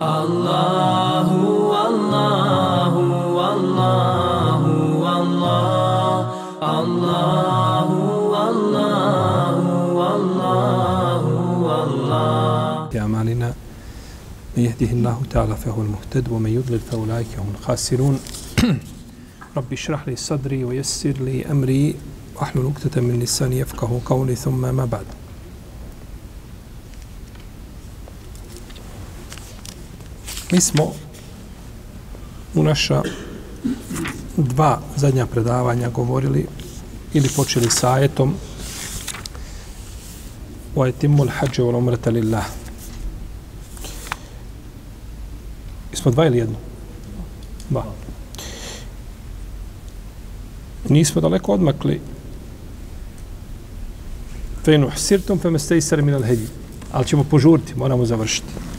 Allahu, Allahu, Allahu, Allah, Allahu, Allahu, Allahu, Allah. أعمالنا من يهده الله تعالى فهو المهتد ومن يضلل فأولئك هم الخاسرون. رب اشرح لي صدري ويسر لي أمري واحلل عقدة من لساني يفقه قولي ثم ما بعد. Mi smo u naša dva zadnja predavanja govorili ili počeli sa ajetom wa الْحَجَّ وَلَمْرَةَ wal umrata lillah. Smo dva ili jedno? Dva. Nismo daleko odmakli fenu sirtum مِنَ الْهَدِي min al. Ali ćemo požuriti, moramo završiti.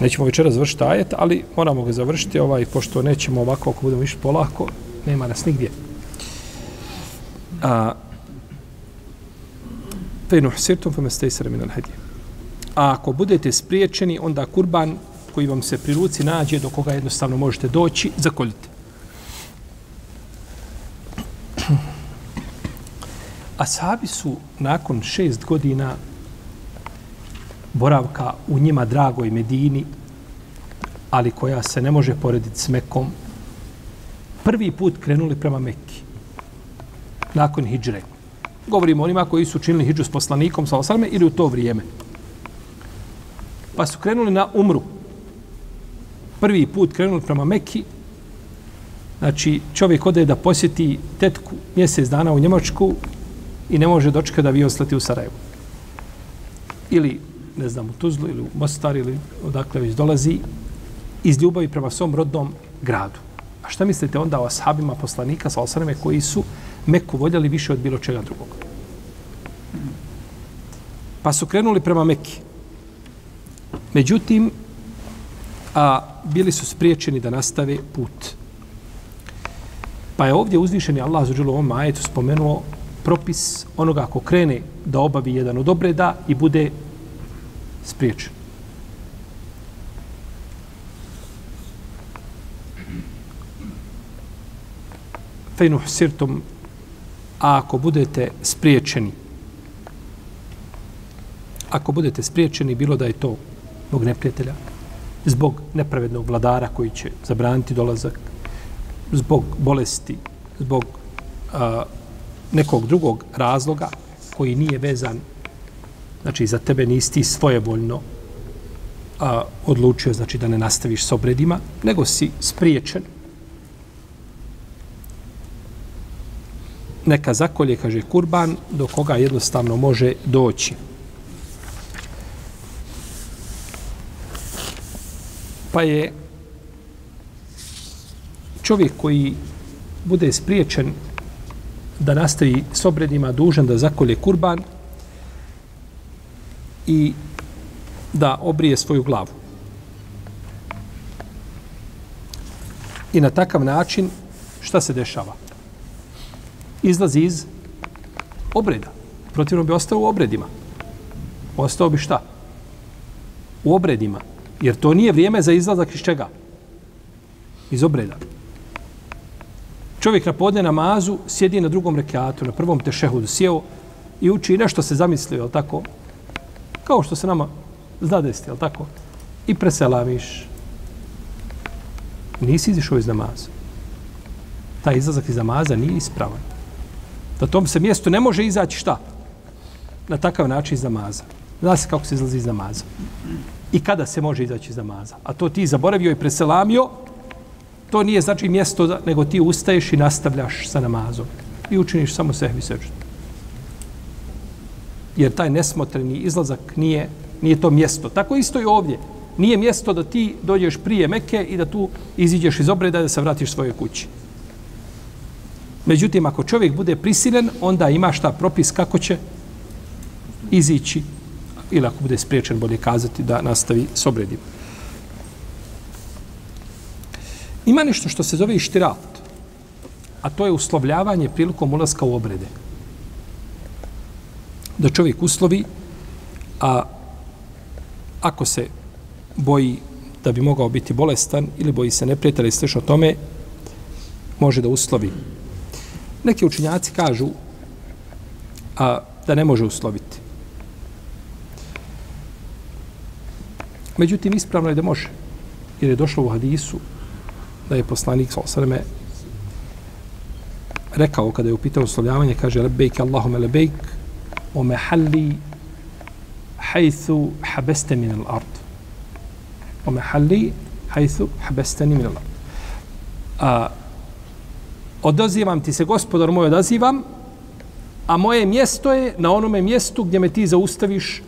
Nećemo večera završiti ajet, ali moramo ga završiti, ovaj, pošto nećemo ovako, ako budemo išli polako, nema nas nigdje. A, fe sirtum fe mestej sar min al hedi. A ako budete spriječeni, onda kurban koji vam se pri ruci nađe, do koga jednostavno možete doći, zakoljite. Asabi su nakon šest godina boravka u njima dragoj Medini, ali koja se ne može porediti s Mekom, prvi put krenuli prema Mekki. Nakon hijdžre. Govorimo onima koji su činili hijdžu s poslanikom, sa osalme, ili u to vrijeme. Pa su krenuli na umru. Prvi put krenuli prema Mekki, Znači, čovjek ode da posjeti tetku mjesec dana u Njemačku i ne može dočekati da vi oslati u Sarajevo. Ili, ne znam, u Tuzlu ili u Mostar ili odakle već dolazi iz ljubavi prema svom rodnom gradu. A šta mislite onda o ashabima poslanika sa osaname koji su Meku voljeli više od bilo čega drugog? Pa su krenuli prema Meki. Međutim, a bili su spriječeni da nastave put. Pa je ovdje uzvišeni Allah za dželu ovom majetu spomenuo propis onoga ko krene da obavi jedan od obreda i bude spriječen. Fejnuh sirtom, a ako budete spriječeni, ako budete spriječeni, bilo da je to zbog neprijatelja, zbog nepravednog vladara koji će zabraniti dolazak, zbog bolesti, zbog a, nekog drugog razloga koji nije vezan, znači za tebe nisi ti svojevoljno a, odlučio znači da ne nastaviš s obredima, nego si spriječen. Neka zakolje, kaže kurban, do koga jednostavno može doći. Pa je čovjek koji bude spriječen da nastavi s obredima dužan da zakolje kurban i da obrije svoju glavu. I na takav način šta se dešava? Izlazi iz obreda. Protivno bi ostao u obredima. Ostao bi šta? U obredima. Jer to nije vrijeme za izlazak iz čega? Iz obreda čovjek na podne namazu sjedi na drugom rekiatu, na prvom tešehudu, sjeo i uči nešto se zamislio, je tako? Kao što se nama zna desiti, jel tako? I preselaviš. Nisi izišao iz namaza. Taj izlazak iz namaza nije ispravan. Na tom se mjestu ne može izaći šta? Na takav način iz namaza. Zna se kako se izlazi iz namaza. I kada se može izaći iz namaza. A to ti zaboravio i preselamio, to nije znači mjesto da, nego ti ustaješ i nastavljaš sa namazom i učiniš samo sehvi seždu. Jer taj nesmotreni izlazak nije, nije to mjesto. Tako isto i ovdje. Nije mjesto da ti dođeš prije Meke i da tu iziđeš iz obreda da se vratiš svoje kući. Međutim, ako čovjek bude prisilen, onda ima šta propis kako će izići ili ako bude spriječen, bolje kazati, da nastavi s obredima. Ima nešto što se zove ištirat, a to je uslovljavanje prilikom ulaska u obrede. Da čovjek uslovi, a ako se boji da bi mogao biti bolestan ili boji se neprijatelja i slično tome, može da uslovi. Neki učinjaci kažu a, da ne može usloviti. Međutim, ispravno je da može. Jer je došlo u hadisu da je poslanik sa rekao kada je upitao uslovljavanje, kaže lebejk Allahume lebejk o mehalli hajthu habeste min al ard. O mehalli hajthu habeste min al ard. A, odazivam ti se, gospodar moj, odazivam, a moje mjesto je na onome mjestu gdje me ti zaustaviš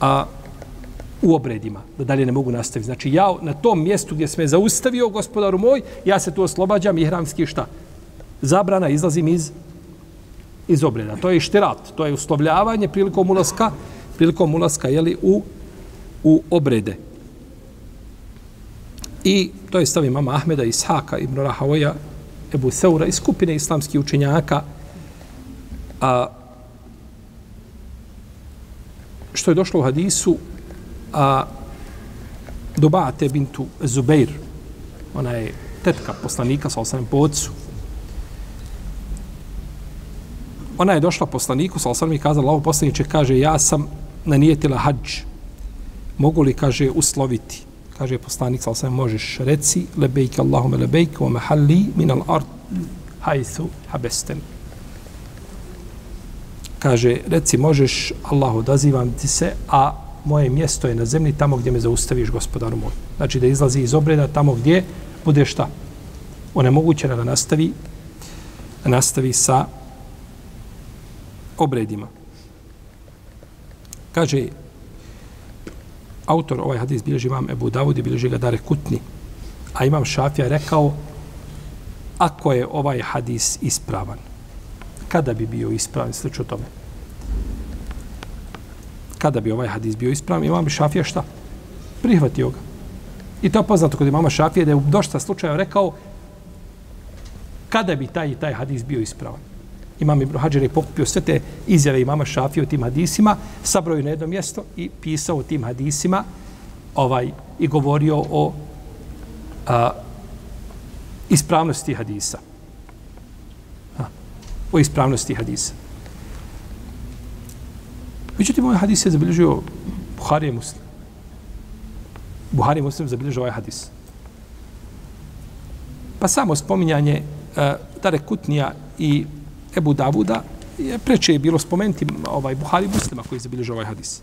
a, u obredima, da dalje ne mogu nastaviti. Znači, ja na tom mjestu gdje se me zaustavio, gospodaru moj, ja se tu oslobađam i hramski šta? Zabrana, izlazim iz iz obreda. To je štirat, to je uslovljavanje prilikom ulaska, prilikom ulaska jeli, u, u obrede. I to je stavi mama Ahmeda, Ishaka, Ibn Rahavoja, Ebu Seura i skupine islamskih učenjaka, a, što je došlo u hadisu, a, Dobate bintu Zubeir, ona je tetka poslanika sa osam po Ona je došla poslaniku sa osvrame i kazala, ovo poslaniče kaže, ja sam nanijetila hađ. Mogu li, kaže, usloviti? kaže poslanik sa osvrame, možeš reci lebejk Allahume lebejk wa mahalli min al ard hajthu habesten kaže reci možeš Allah odazivam ti se a moje mjesto je na zemlji tamo gdje me zaustaviš gospodaru moj znači da izlazi iz obreda tamo gdje bude šta onemogućena da nastavi da nastavi sa obredima kaže autor ovaj hadis bilježi imam Ebu Davud i bilježi ga Dare Kutni. A imam Šafija rekao, ako je ovaj hadis ispravan, kada bi bio ispravan, slično tome? Kada bi ovaj hadis bio ispravan, imam Šafija šta? Prihvatio ga. I to je poznato kod imama Šafije da je u došta slučaja rekao kada bi taj taj hadis bio ispravan. Imam Ibn Hađer je pokupio sve te izjave imama Šafije o tim hadisima, sabrao na jedno mjesto i pisao o tim hadisima ovaj, i govorio o a, ispravnosti hadisa. A, o ispravnosti hadisa. Međutim, ovaj hadis je zabilježio Buhari je muslim. Buhari je muslim zabilježio ovaj hadis. Pa samo spominjanje uh, Dare Kutnija i Ebu Davuda, je preče je bilo spomenuti ovaj Buhari muslima koji zabilježio ovaj hadis.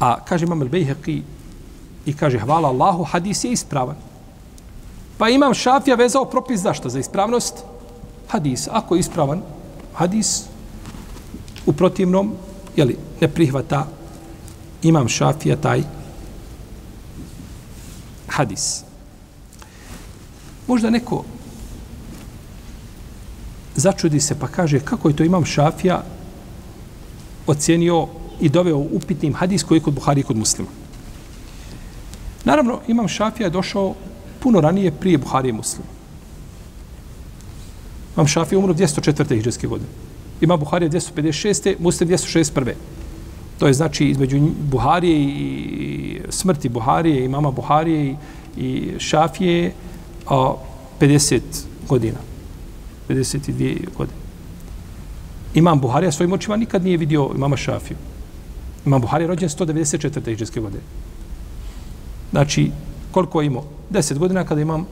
A kaže Imam al-Bejheqi i kaže hvala Allahu, hadis je ispravan. Pa imam šafija vezao propis zašto? Za ispravnost hadis. Ako je ispravan hadis, u protivnom, jeli, ne prihvata imam šafija taj hadis. Možda neko začudi se pa kaže kako je to imam šafija ocijenio i doveo upitnim hadis koji je kod Buhari i kod muslima. Naravno, imam šafija je došao puno ranije prije Buhari i muslima. Imam šafija umro 204. hiđarske godine. Ima Buhari 256. Muslim 261. To je znači između Buharije i smrti Buharije i mama Buharije i Šafije a, 50 godina. 52 godine. Imam Buharija svojim očima nikad nije vidio imama Šafiju. Imam Buharija rođen 194. iđeske godine. Znači, koliko je imao? 10 godina kada imam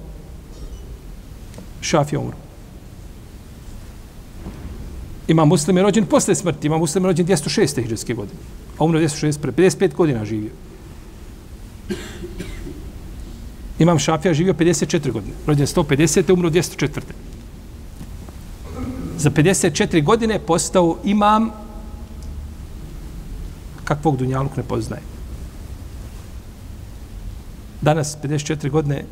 Šafija umro. Imam muslim je rođen posle smrti. Imam muslim je rođen 206. iđeske godine. A umro 206. 55 godina živio. Imam Šafija živio 54 godine. Rođen 150. umro 204. Za 54 godine postao imam kakvog dunjaluk ne poznaje. Danas, 54 godine,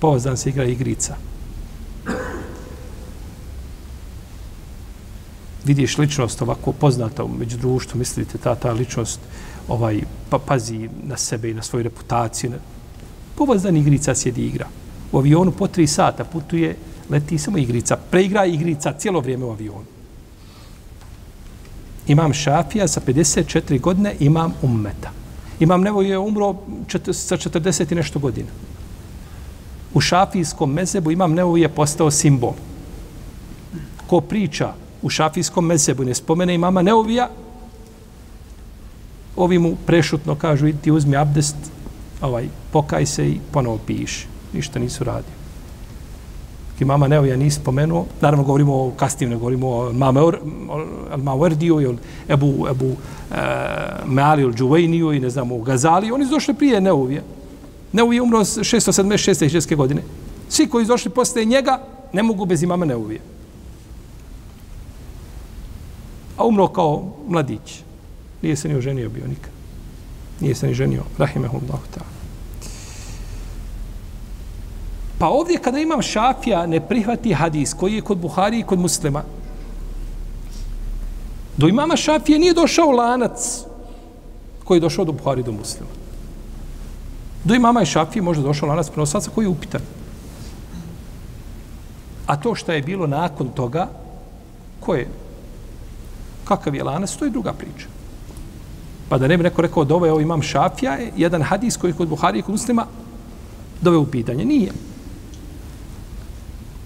povozdan se igra igrica. Vidiš ličnost ovako poznata među društvu, mislite ta, ta ličnost ovaj, pa, pazi na sebe i na svoju reputaciju, Povazdan igrica sjedi igra. U avionu po tri sata putuje, leti samo igrica. Preigra igrica cijelo vrijeme u avionu. Imam Šafija sa 54 godine, imam ummeta. Imam Nevo je umro čet, sa 40 i nešto godina. U šafijskom mezebu imam Nevo je postao simbol. Ko priča u šafijskom mezebu ne spomene imama Neovija, ovi mu prešutno kažu, ti uzmi abdest, ovaj, pokaj se i ponovo piši. Ništa nisu radili. Imama Neovija nisi spomenuo, naravno govorimo o kastim, ne govorimo o Maverdiju ili Ebu, Ebu e, Meali ili Džuvejniju i ne znam, o Gazali, oni su došli prije Neuvije. Neuvije umro 676. hiđarske godine. Svi koji su došli posle njega ne mogu bez imama Neovija. A umro kao mladić. Nije se ni oženio bio nikad. Nije se ni ženio. Rahimehullahu ta'ala. Pa ovdje kada imam šafija ne prihvati hadis koji je kod Buhari i kod muslima, do imama šafije nije došao lanac koji je došao do Buhari do muslima. Do imama i šafije možda došao lanac prenosaca koji je upitan. A to što je bilo nakon toga, ko je, kakav je lanac, to je druga priča. Pa da ne bi neko rekao da ovo je imam šafija, jedan hadis koji je kod Buhari i kod muslima doveo u pitanje. Nije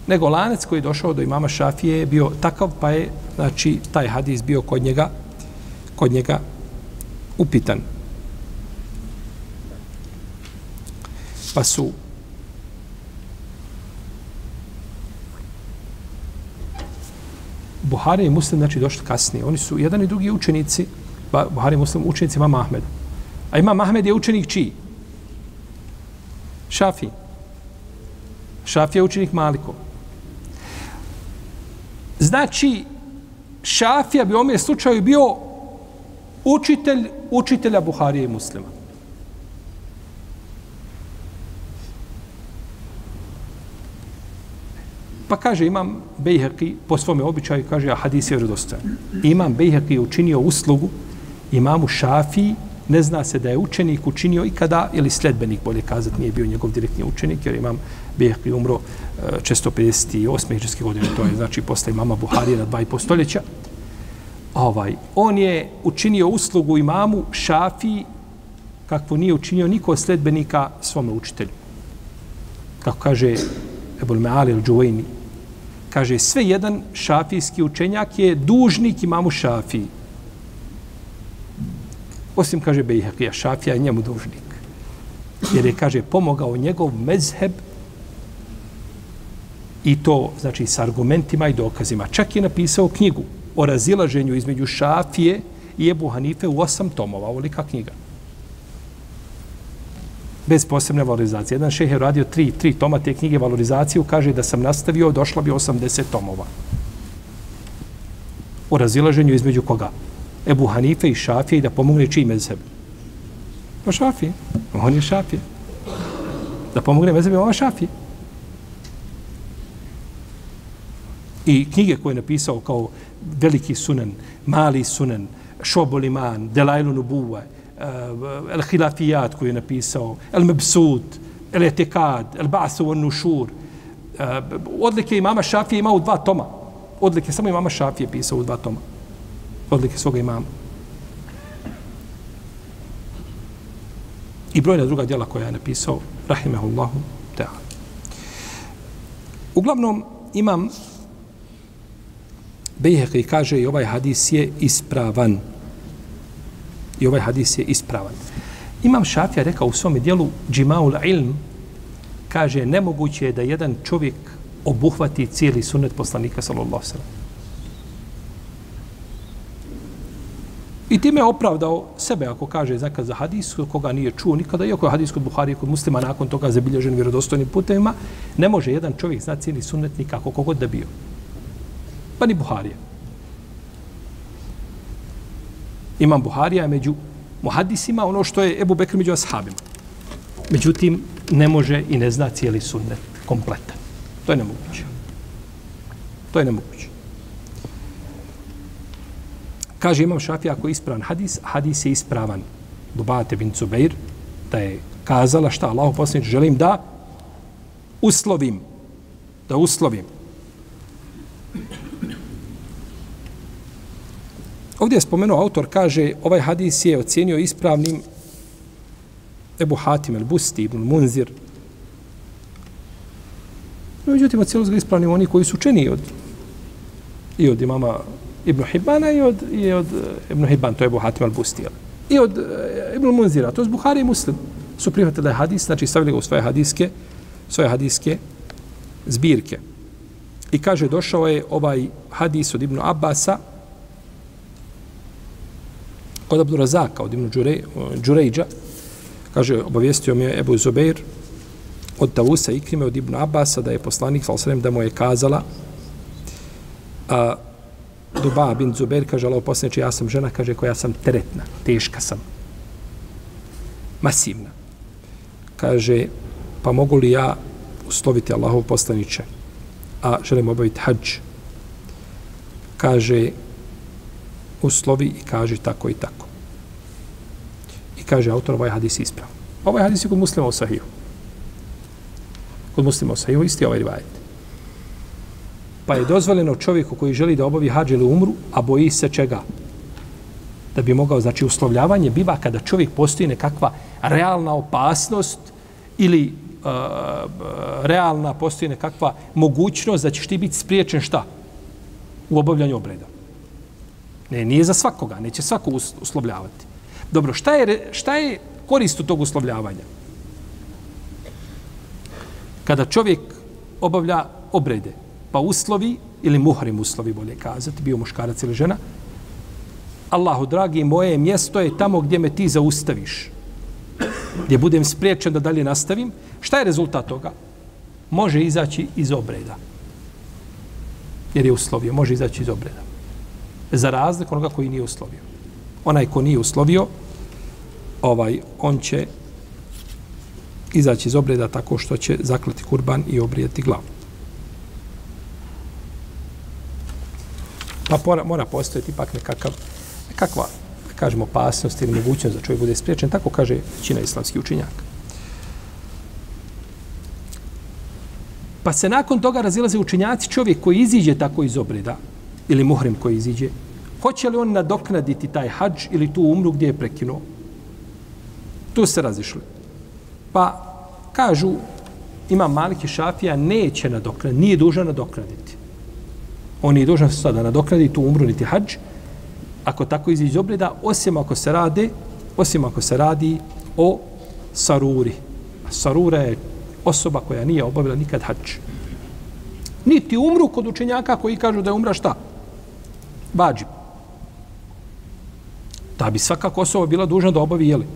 nego lanac koji je došao do imama Šafije je bio takav, pa je znači, taj hadis bio kod njega, kod njega upitan. Pa su Buhari i Muslim znači došli kasnije. Oni su jedan i drugi učenici, Buhari i Muslim učenici Imam Ahmeda. A imam Ahmed je učenik čiji? Šafi. Šafi je učenik Malikov. Znači, Šafija bi u ovom slučaju bio učitelj učitelja Buharije i muslima. Pa kaže, imam Bejherki, po svome običaju, kaže, a hadis je vjerodostojan. Imam Bejherki učinio uslugu imamu Šafiji ne zna se da je učenik učinio ikada ili sledbenik, bolje kazati, nije bio njegov direktni učenik, jer imam Bihri umro e, 658. hiđarske godine, to je znači posle imama Buharija na dva i po stoljeća. Ovaj, on je učinio uslugu imamu Šafi kakvu nije učinio niko sledbenika svome učitelju. Kako kaže Ebul Meali ili Džuvajni, kaže sve jedan šafijski učenjak je dužnik imamu Šafiji Osim, kaže Bejhekija, Šafija je njemu dužnik. Jer je, kaže, pomogao njegov mezheb i to, znači, s argumentima i dokazima. Čak je napisao knjigu o razilaženju između Šafije i Ebu Hanife u osam tomova, ovolika knjiga. Bez posebne valorizacije. Jedan šeh je radio tri, tri toma te knjige valorizaciju, kaže da sam nastavio, došla bi 80 tomova. O razilaženju između koga? Ebu Hanife i Šafije i da pomogne čiji mezheb? Pa Šafije. On je Šafije. Da pomogne mezheb je ova Šafije. I knjige koje je napisao kao veliki sunen, mali sunen, Šoboliman, Delajlu nubuva, eh, El Hilafijat koji je napisao, El Mebsud, El Etekad, El Basu on Nušur. Eh, odlike imama Šafije imao dva toma. Odlike samo imama Šafije pisao u dva toma odlike svoga imama. I brojna druga djela koja je napisao, rahimehullahu ta'ala. Uglavnom, imam Bejheki kaže i ovaj hadis je ispravan. I ovaj hadis je ispravan. Imam Šafija rekao u svom dijelu Džimaul ilm kaže nemoguće je da jedan čovjek obuhvati cijeli sunnet poslanika sallallahu sallam. I time je opravdao sebe, ako kaže zakaz za hadis, koga nije čuo nikada, iako je hadis kod Buhari kod muslima nakon toga zabilježen vjerodostojnim putevima, ne može jedan čovjek znati cijeli sunnet nikako, kogod da bio. Pa ni Buharija. Imam Buharija među muhadisima ono što je Ebu Bekr među ashabima. Međutim, ne može i ne zna cijeli sunnet kompletan. To je nemoguće. To je nemoguće. Kaže imam šafija ako je ispravan hadis, hadis je ispravan. Dubate bin Cubeir, da je kazala šta Allah poslanič želim da uslovim. Da uslovim. Ovdje je spomenuo autor, kaže, ovaj hadis je ocjenio ispravnim Ebu Hatim el Busti, Ibn Munzir. No, međutim, ocjenio ga ispravnim oni koji su učeni od, i od imama Ibn Hibana i od, i od eh, Ibn Hibban, to je Ebu Hatim el Busti. I od eh, Ibn Munzira, to je Buhari i Muslim. Su prihvatili hadis, znači stavili ga u svoje hadiske, svoje hadiske zbirke. I kaže, došao je ovaj hadis od Ibn Abbasa, kod Abdu Razaka, od Ibn Đurejđa, kaže, obavijestio mi je Ebu Zubeir od Tavusa Ikrime, od Ibn Abasa, da je poslanik, sal da mu je kazala, a, Duba bin Zubeir, kaže, Allah poslaniče, ja sam žena, kaže, koja sam teretna, teška sam, masivna. Kaže, pa mogu li ja usloviti Allahov poslaniče, a želim obaviti hađ? Kaže, uslovi i kaže tako i tako. I kaže autor ovaj hadis isprav. Ovaj hadis je kod muslima u sahiju. Kod muslima u sahiju isti ovaj rivajet. Pa je dozvoljeno čovjeku koji želi da obavi hađ ili umru, a boji se čega? Da bi mogao, znači uslovljavanje biva kada čovjek postoji nekakva realna opasnost ili uh, realna postoji nekakva mogućnost da ćeš ti biti spriječen šta? U obavljanju obreda. Ne, nije za svakoga, neće svako uslovljavati. Dobro, šta je, šta je korist tog uslovljavanja? Kada čovjek obavlja obrede, pa uslovi, ili muhrim uslovi, bolje kazati, bio muškarac ili žena, Allahu, dragi, moje mjesto je tamo gdje me ti zaustaviš. Gdje budem spriječen da dalje nastavim. Šta je rezultat toga? Može izaći iz obreda. Jer je uslovio, može izaći iz obreda za razliku onoga koji nije uslovio. Onaj ko nije uslovio, ovaj, on će izaći iz obreda tako što će zaklati kurban i obrijeti glavu. Pa mora, mora postojati ipak nekakav, nekakva, da kažemo, opasnost ili mogućnost da čovjek bude spriječen, tako kaže većina islamskih učinjaka. Pa se nakon toga razilaze učinjaci čovjek koji iziđe tako iz obreda, ili muhrim koji iziđe, hoće li on nadoknaditi taj hađ ili tu umru gdje je prekinuo? Tu se razišli. Pa kažu, ima Maliki Šafija, neće nadoknaditi, nije dužan nadoknaditi. On nije dužan sada nadoknaditi tu umru niti hađ, ako tako iziđe iz obreda, osim ako se rade, osim ako se radi o saruri. Sarura je osoba koja nije obavila nikad hađ. Niti umru kod učenjaka koji kažu da je umra šta? Vađib. Da bi svakako osoba bila dužna da obavi, jeli,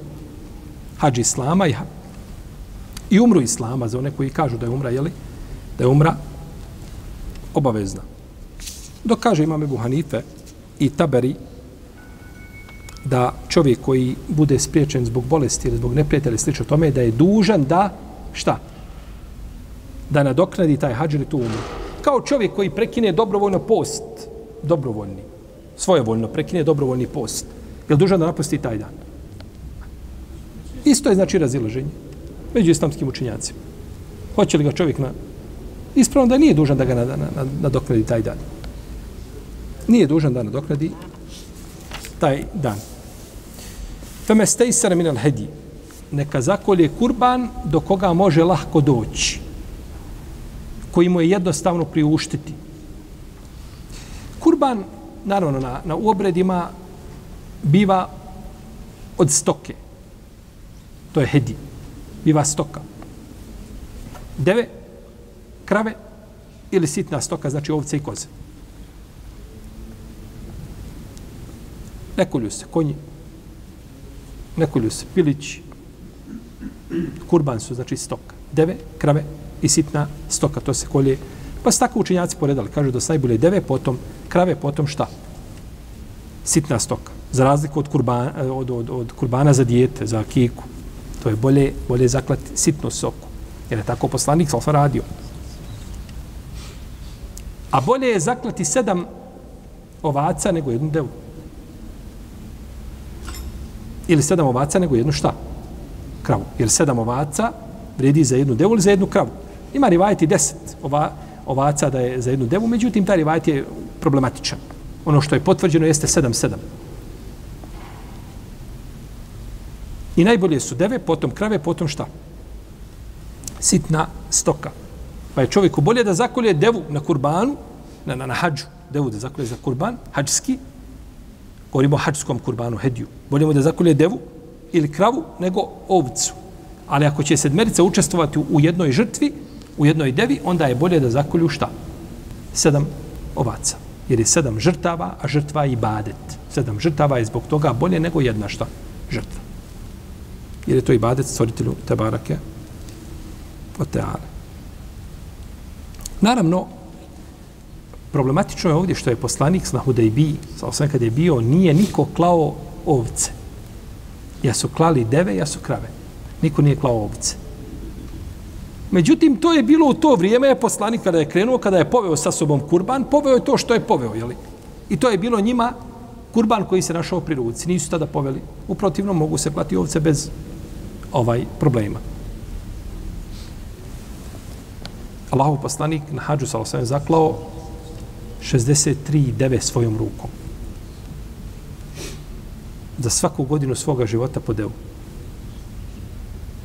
hađ islama i, i umru islama, za one koji kažu da je umra, jeli, da je umra obavezna. Dok kaže imame Buhanife i Taberi da čovjek koji bude spriječen zbog bolesti ili zbog neprijatelja slično tome, da je dužan da, šta? Da nadoknadi taj hađ ili tu umru. Kao čovjek koji prekine dobrovoljno post, dobrovoljni, svojevoljno prekine dobrovoljni post, je dužan da napusti taj dan? Isto je znači razilaženje među islamskim učenjacima. Hoće li ga čovjek na... Ispravno da nije dužan da ga nadoknadi na, na taj dan. Nije dužan da nadoknadi taj dan. Feme stejsara minal hedi. Neka zakolje kurban do koga može lahko doći. Koji mu je jednostavno priuštiti. Kurban, naravno, na, na obredima biva od stoke. To je hedi. Biva stoka. Deve, krave ili sitna stoka, znači ovce i koze. Ne kolju se konji, ne kolju se pilići, kurban su, znači stoka. Deve, krave i sitna stoka, to se kolje. Pa su tako učinjaci poredali, kažu da su najbolje deve, potom krave, potom šta? Sitna stoka za razliku od kurbana, od, od, od kurbana za dijete, za kiku. To je bolje, bolje zaklati sitnu soku. Jer je tako poslanik sa radio. A bolje je zaklati sedam ovaca nego jednu devu. Ili sedam ovaca nego jednu šta? Kravu. Jer sedam ovaca vredi za jednu devu ili za jednu kravu. Ima rivajeti deset ova, ovaca da je za jednu devu, međutim, taj rivajt je problematičan. Ono što je potvrđeno jeste 7-7. I najbolje su deve, potom krave, potom šta? Sitna stoka. Pa je čovjeku bolje da zakolje devu na kurbanu, na, na, na hađu, devu da zakolje za kurban, hađski, govorimo o hađskom kurbanu, hediju. Bolje mu da zakolje devu ili kravu nego ovcu. Ali ako će sedmerica učestvovati u jednoj žrtvi, u jednoj devi, onda je bolje da zakolju šta? Sedam ovaca. Jer je sedam žrtava, a žrtva je i badet. Sedam žrtava je zbog toga bolje nego jedna šta? Žrtva. Jer je to i badet stvoritelju Tebarake od Teale. Naravno, problematično je ovdje što je poslanik na Hudejbi, sa osam kad je bio, nije niko klao ovce. Ja su klali deve, ja su krave. Niko nije klao ovce. Međutim, to je bilo u to vrijeme, je poslanik kada je krenuo, kada je poveo sa sobom kurban, poveo je to što je poveo, jeli? I to je bilo njima kurban koji se našao pri ruci. Nisu tada poveli. Uprotivno, mogu se klati ovce bez ovaj problema. Allahov poslanik na hađu sa osam zaklao 63 deve svojom rukom. Za svaku godinu svoga života po devu.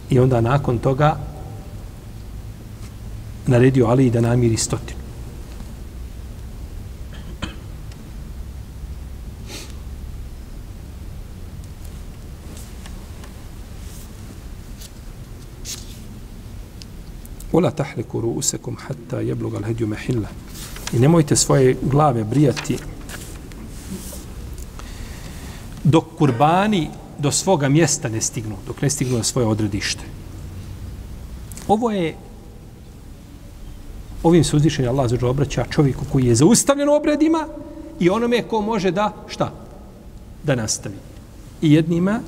I onda nakon toga naredio Ali da namiri stotinu. Ola tahliku ruusekum hatta jebluga l'hedju mehilla. I nemojte svoje glave brijati dok kurbani do svoga mjesta ne stignu, dok ne stignu na svoje odredište. Ovo je ovim se uzvišenje Allah zađe obraća čovjeku koji je zaustavljen obredima i onome ko može da, šta? Da nastavi. I jednima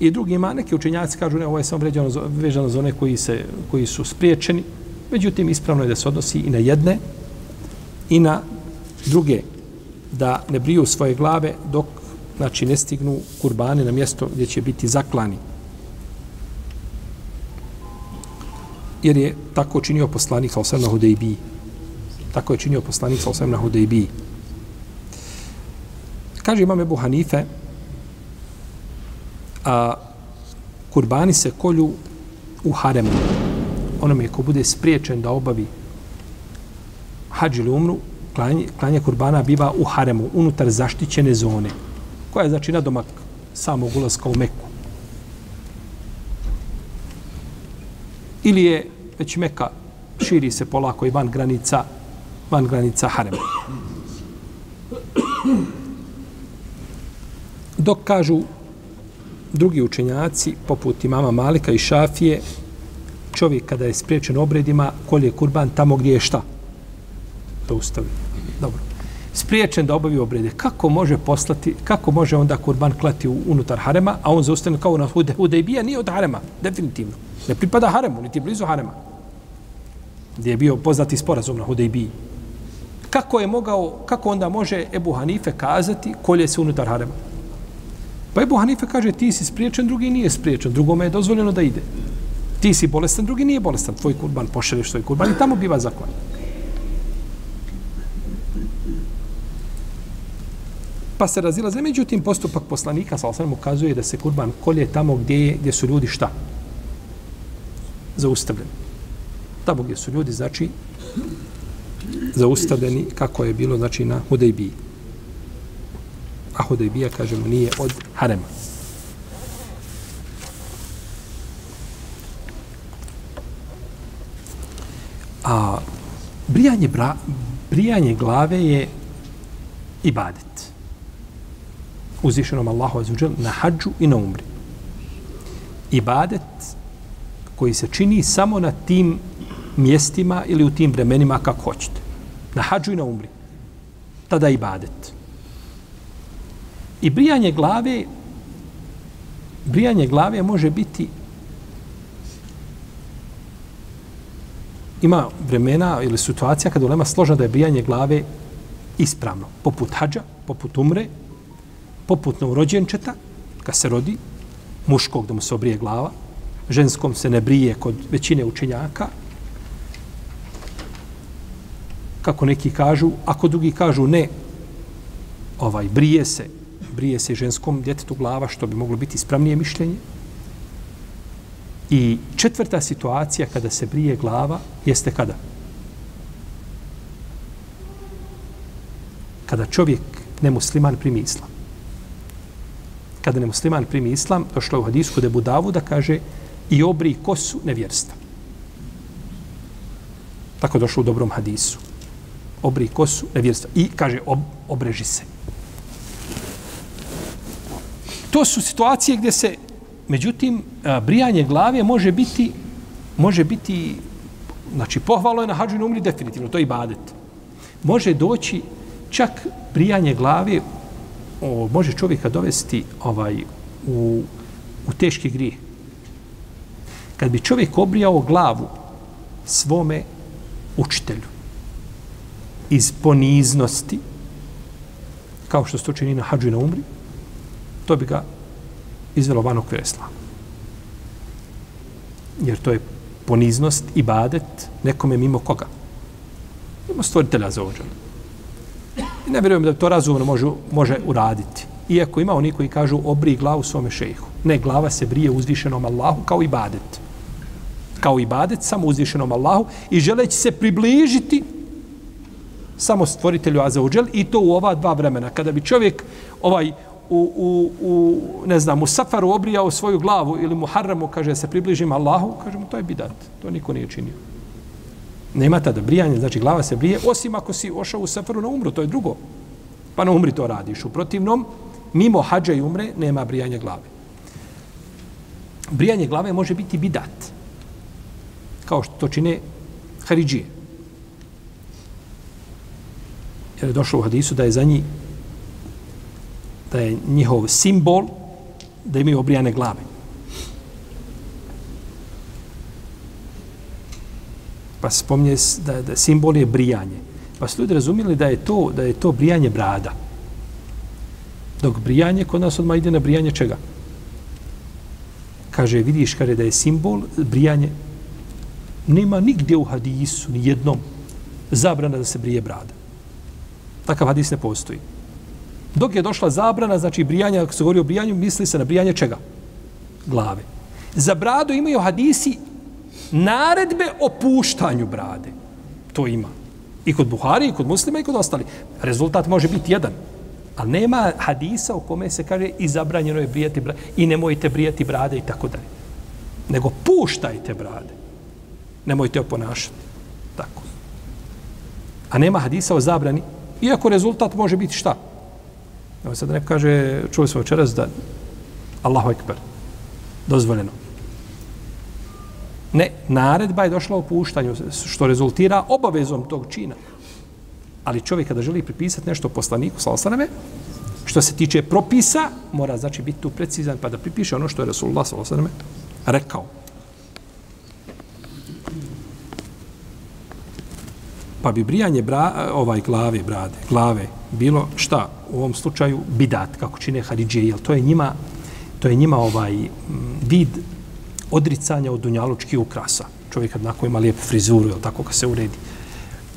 i drugima, neki učenjaci kažu, ne, ovo je samo vređano, vezano za one koji, se, koji su spriječeni, međutim, ispravno je da se odnosi i na jedne i na druge, da ne briju svoje glave dok, znači, ne stignu kurbane na mjesto gdje će biti zaklani. Jer je tako činio poslanik sa osam na Hudejbiji. Tako je činio poslanik sa osam na Hudejbiji. Kaže imam Ebu Hanife, a kurbani se kolju u haremu. Onome ko bude spriječen da obavi hađi ili umru, klanje, klanje kurbana biva u haremu, unutar zaštićene zone, koja je znači na domak samog ulaska u Meku. Ili je već Meka širi se polako i van granica van granica harema. Dok kažu drugi učenjaci, poput imama Malika i Šafije, čovjek kada je spriječen obredima, kolje kurban tamo gdje je šta? Da ustavi. Dobro. Spriječen da obavi obrede. Kako može poslati, kako može onda kurban klati unutar harema, a on zaustane kao na hude, hude i bija nije od harema, definitivno. Ne pripada haremu, niti blizu harema. Gdje je bio poznati sporazum na Hudejbiji. Kako je mogao, kako onda može Ebu Hanife kazati kolje se unutar harema? Pa Ebu Hanife kaže ti si spriječen, drugi nije spriječen, drugome je dozvoljeno da ide. Ti si bolestan, drugi nije bolestan. Tvoj kurban, pošalješ svoj kurban i tamo biva zakon. Pa se razilaze, međutim postupak poslanika sa osanem ukazuje da se kurban kolje tamo gdje, je, gdje su ljudi šta? Zaustavljen. Tamo gdje su ljudi, znači, zaustavljeni kako je bilo, znači, na Hudejbiji a Hudejbija, kažemo, nije od harema. A brijanje, bra, brijanje glave je ibadet. Uzvišenom Allahu azuđel na hađu i na umri. Ibadet koji se čini samo na tim mjestima ili u tim vremenima kako hoćete. Na hađu i na umri. Tada ibadet. I brijanje glave brijanje glave može biti ima vremena ili situacija kada ulema složna da je brijanje glave ispravno. Poput hađa, poput umre, poput novorođenčeta, kad se rodi, muškog da mu se obrije glava, ženskom se ne brije kod većine učenjaka, kako neki kažu, ako drugi kažu ne, ovaj brije se, brije se ženskom djetetu glava, što bi moglo biti ispravnije mišljenje. I četvrta situacija kada se brije glava jeste kada? Kada čovjek nemusliman primi islam. Kada nemusliman primi islam, došlo je u hadisku debu Davu da kaže i obri kosu nevjerstva. Tako došlo u dobrom hadisu. Obri kosu nevjerstva. I kaže ob, obreži se. To su situacije gdje se Međutim, brijanje glave može biti, može biti, znači pohvalo je na hađu umri definitivno, to je ibadet. Može doći čak brijanje glave, o, može čovjeka dovesti ovaj, u, u teški grije. Kad bi čovjek obrijao glavu svome učitelju iz poniznosti, kao što se to čini na hađu na umri, to bi ga izvelo van okvira islama. Jer to je poniznost i badet nekome mimo koga? Mimo stvoritelja za ođan. I ne vjerujem da to razumno može, može uraditi. Iako ima oni koji kažu obri glavu svome šejhu. Ne, glava se brije uzvišenom Allahu kao i badet. Kao ibadet samo uzvišenom Allahu i želeći se približiti samo stvoritelju Azauđel i to u ova dva vremena. Kada bi čovjek ovaj u, u, u, ne znam, u safaru obrijao svoju glavu ili mu harramu, kaže, se približim Allahu, kaže mu, to je bidat. To niko nije činio. Nema tada brijanje, znači glava se brije, osim ako si ošao u safaru na umru, to je drugo. Pa na umri to radiš. U protivnom, mimo hađa i umre, nema brijanja glave. Brijanje glave može biti bidat. Kao što to čine Haridžije. Jer je došlo u hadisu da je za njih da je njihov simbol da imaju obrijane glave. Pa se spominje da, da simbol je brijanje. Pa su ljudi razumijeli da je to da je to brijanje brada. Dok brijanje kod nas odmah ide na brijanje čega? Kaže, vidiš kada da je simbol brijanje nema nigdje u hadisu, ni jednom, zabrana da se brije brada. Takav hadis ne postoji. Dok je došla zabrana, znači brijanja, ako se govori o brijanju, misli se na brijanje čega? Glave. Za bradu imaju hadisi naredbe o puštanju brade. To ima. I kod Buhari, i kod muslima, i kod ostali. Rezultat može biti jedan. Ali nema hadisa u kome se kaže i zabranjeno je brijati brade, i nemojte brijati brade i tako dalje. Nego puštajte brade. Nemojte oponašati. Tako. A nema hadisa o zabrani, iako rezultat može biti šta? Evo sad ne kaže, čuli smo večeras da Allahu Ekber, dozvoljeno. Ne, naredba je došla u puštanju, što rezultira obavezom tog čina. Ali čovjek kada želi pripisati nešto poslaniku, salasaname, što se tiče propisa, mora znači biti tu precizan pa da pripiše ono što je Rasulullah salasaname rekao. Pa bi brijanje bra, ovaj glave, brade, glave, bilo šta u ovom slučaju bidat kako čine Haridžije, jer to je njima to je njima ovaj mm, vid odricanja od dunjalučkih ukrasa. Čovjek kad nakon ima lijepu frizuru jel tako kad se uredi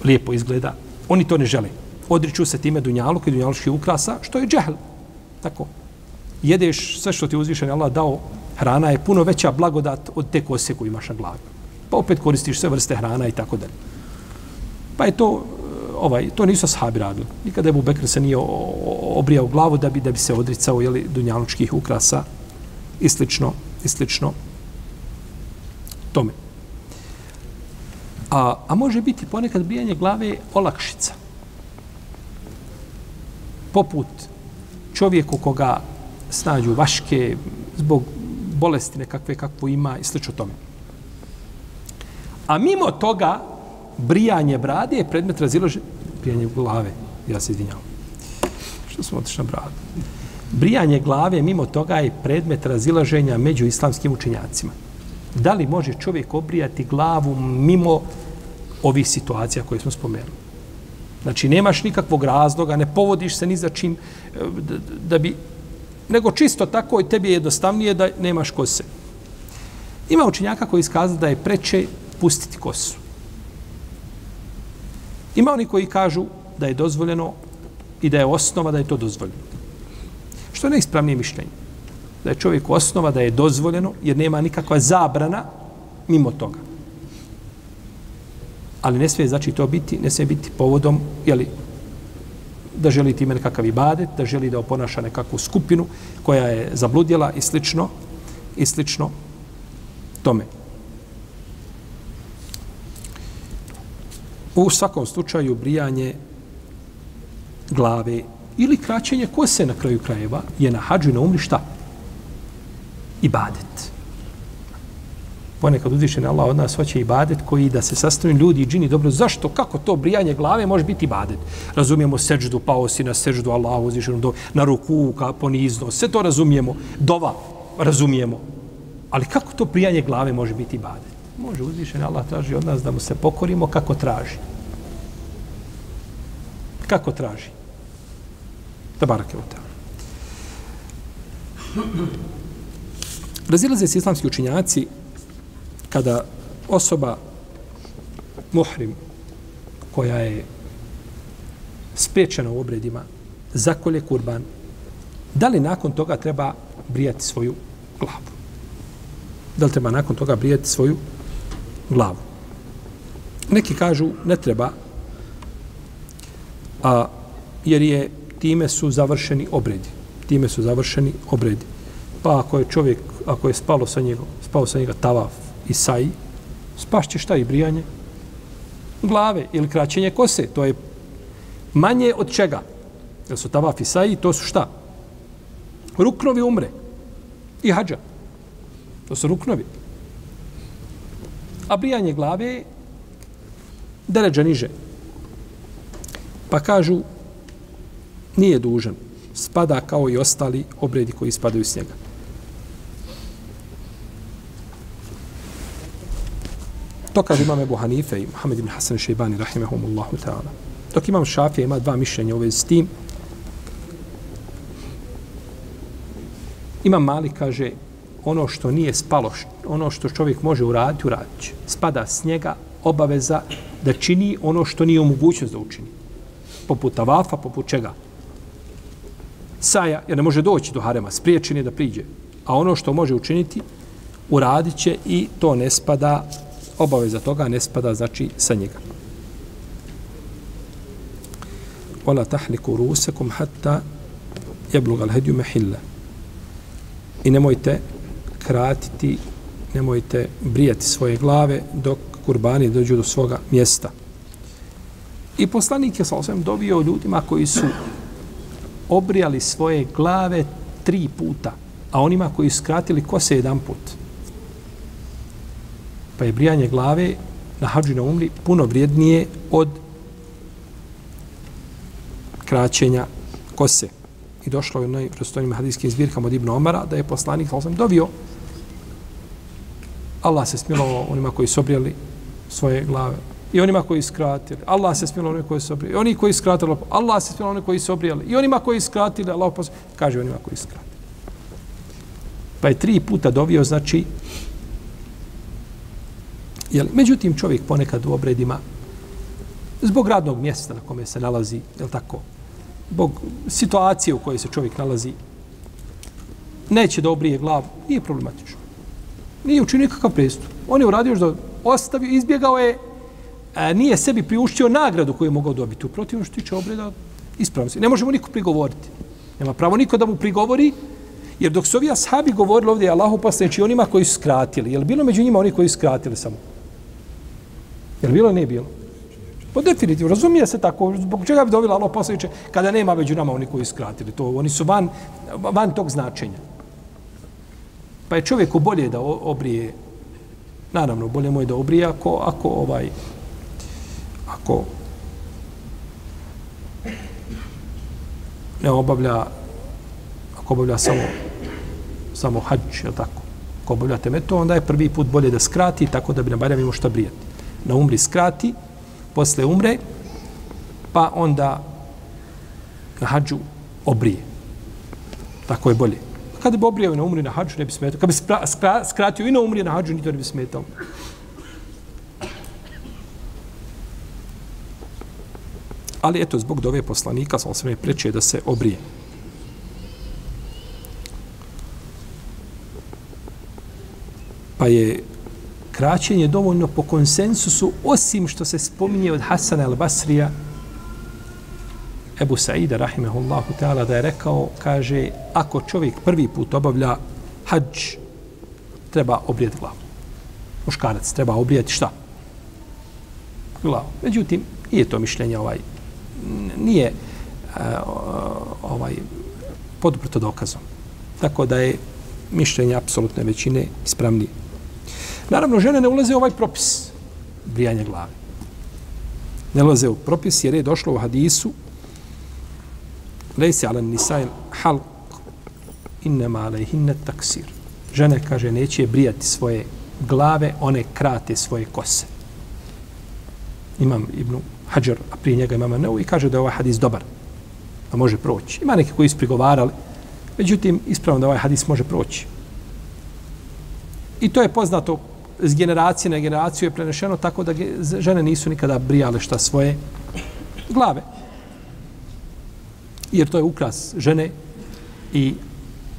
lijepo izgleda. Oni to ne žele. Odriču se time dunjaluk i dunjalučkih ukrasa što je džehl. Tako. Jedeš sve što ti uzvišen Allah dao hrana je puno veća blagodat od te kose koju imaš na glavi. Pa opet koristiš sve vrste hrana i tako dalje pa je to e, ovaj to nisu ashabi radili. Nikada Abu Bekr se nije obrijao glavu da bi da bi se odricao je li dunjalučkih ukrasa i slično i slično tome. A, a može biti ponekad bijanje glave olakšica. Poput čovjeku koga snađu vaške zbog bolesti nekakve kakvu ima i slično tome. A mimo toga, brijanje brade je predmet razilaženja brijanje glave. Ja se izvinjavam. Što smo otišli na bradu? Brijanje glave mimo toga je predmet razilaženja među islamskim učenjacima. Da li može čovjek obrijati glavu mimo ovih situacija koje smo spomenuli? Znači, nemaš nikakvog razloga, ne povodiš se ni za čim e, da, da bi... Nego čisto tako i tebi je jednostavnije da nemaš kose. Ima učenjaka koji iskaza da je preče pustiti kosu. Ima oni koji kažu da je dozvoljeno i da je osnova da je to dozvoljeno. Što je najispravnije mišljenje? Da je čovjek osnova da je dozvoljeno jer nema nikakva zabrana mimo toga. Ali ne sve znači to biti, ne sve biti povodom, jeli, da želi time nekakav ibadet, da želi da oponaša nekakvu skupinu koja je zabludjela i slično, i slično tome. U svakom slučaju brijanje glave ili kraćenje kose na kraju krajeva je na hađu na umri šta? Ibadet. Ponekad uzvišen Allah od nas hoće ibadet koji da se sastoji ljudi i džini dobro. Zašto? Kako to brijanje glave može biti ibadet? Razumijemo seđdu, pao si na seđdu Allah uzvišenu do, na ruku, ka ponizno. Sve to razumijemo. Dova razumijemo. Ali kako to brijanje glave može biti ibadet? Može uzvišen Allah traži od nas da mu se pokorimo kako traži. Kako traži? Da barake u tamo. Razilaze se islamski učinjaci kada osoba muhrim koja je spriječena u obredima zakolje kurban, da li nakon toga treba brijati svoju glavu? Da li treba nakon toga brijati svoju glavu? Neki kažu ne treba, a, jer je time su završeni obredi. Time su završeni obredi. Pa ako je čovjek, ako je spalo sa njega, spao sa njega tavaf i saj, spašće šta i brijanje? Glave ili kraćenje kose. To je manje od čega? Da su tavaf i saj, to su šta? Ruknovi umre. I hađa. To su ruknovi. A brijanje glave je deređa niže. Pa kažu, nije dužan. Spada kao i ostali obredi koji spadaju s njega. To kaže imam Ebu Hanife i Muhammed ibn Hasan Šeibani, rahimahumullahu ta'ala. Dok imam Šafija, ima dva mišljenja u vezi s tim. Imam Mali kaže, ono što nije spalo, ono što čovjek može uraditi, uradit će. Spada s njega obaveza da čini ono što nije omogućnost mogućnost da učini. Poput tavafa, poput čega? Saja, jer ne može doći do harema, spriječen je da priđe. A ono što može učiniti, uradit će i to ne spada, obaveza toga ne spada, znači, sa njega. Ola tahliku rusekum hatta jebluga l'hedju mehille. I nemojte kratiti, nemojte brijati svoje glave dok kurbani dođu do svoga mjesta. I poslanik je sa osvijem dobio ljudima koji su obrijali svoje glave tri puta, a onima koji su skratili kose jedan put. Pa je brijanje glave na hađu na umri puno vrijednije od kraćenja kose. I došlo je u najprostojnim hadijskim zbirkama od Ibn Omara da je poslanik, sam dobio, Allah se smilovao onima koji su obrijali svoje glave i onima koji skratili. Allah se smilovao onima koji su obrijali. I oni koji skratili, Allah se smilovao onima koji su obrijali. I onima koji skratili, Allah posl... kaže onima koji skratili. Pa je tri puta dovio, znači, jel, međutim čovjek ponekad u obredima, zbog radnog mjesta na kome se nalazi, jel tako, zbog situacije u kojoj se čovjek nalazi, neće da obrije glavu, nije problematično. Nije učinio nikakav prestup. On je uradio što ostavio, izbjegao je, a, nije sebi priuštio nagradu koju je mogao dobiti. U protivnom što tiče obreda, ispravno se. Ne možemo niko prigovoriti. Nema pravo niko da mu prigovori, jer dok su ovi ashabi govorili ovdje Allahu poslaniči onima koji su skratili, je li bilo među njima oni koji su skratili samo? Je li bilo ne nije bilo? Po definitivno, razumije se tako, zbog čega bi dobila Allah poslaniče kada nema među nama oni koji su skratili. To, oni su van, van tog značenja. Pa je čovjeku bolje da obrije, naravno, bolje mu je da obrije ako, ako ovaj, ako ne obavlja, ako obavlja samo, samo hađ, je tako? Ako obavlja temeto, onda je prvi put bolje da skrati, tako da bi na barem imao šta brijati. Na umri skrati, posle umre, pa onda na hađu obrije. Tako je bolje kada bi obrijao na umri na hađu, ne bi smetao. Kada bi skratio i na umri na hađu, ni to ne bi smetao. Ali eto, zbog dove poslanika, sam sve preče da se obrije. Pa je kraćenje dovoljno po konsensusu, osim što se spominje od Hasana al-Basrija, Ebu Saida, rahimehullahu ta'ala, da je rekao, kaže, ako čovjek prvi put obavlja hađ, treba obrijeti glavu. Muškarac treba obrijeti šta? Glavu. Međutim, nije to mišljenje ovaj, nije uh, ovaj poduprto dokazom. Tako da je mišljenje apsolutne većine ispravnije. Naravno, žene ne ulaze u ovaj propis brijanja glave. Ne ulaze u propis jer je došlo u hadisu Lejse ala nisajl halq innama alejhinne taksir. Žene, kaže, neće brijati svoje glave, one krate svoje kose. Imam Ibnu Hajar, a prije njega imam Neu i kaže da je ovaj hadis dobar, da može proći. Ima neki koji su prigovarali, međutim, ispravno da ovaj hadis može proći. I to je poznato s generacije na generaciju je prenešeno tako da žene nisu nikada brijale šta svoje glave. Jer to je ukras žene i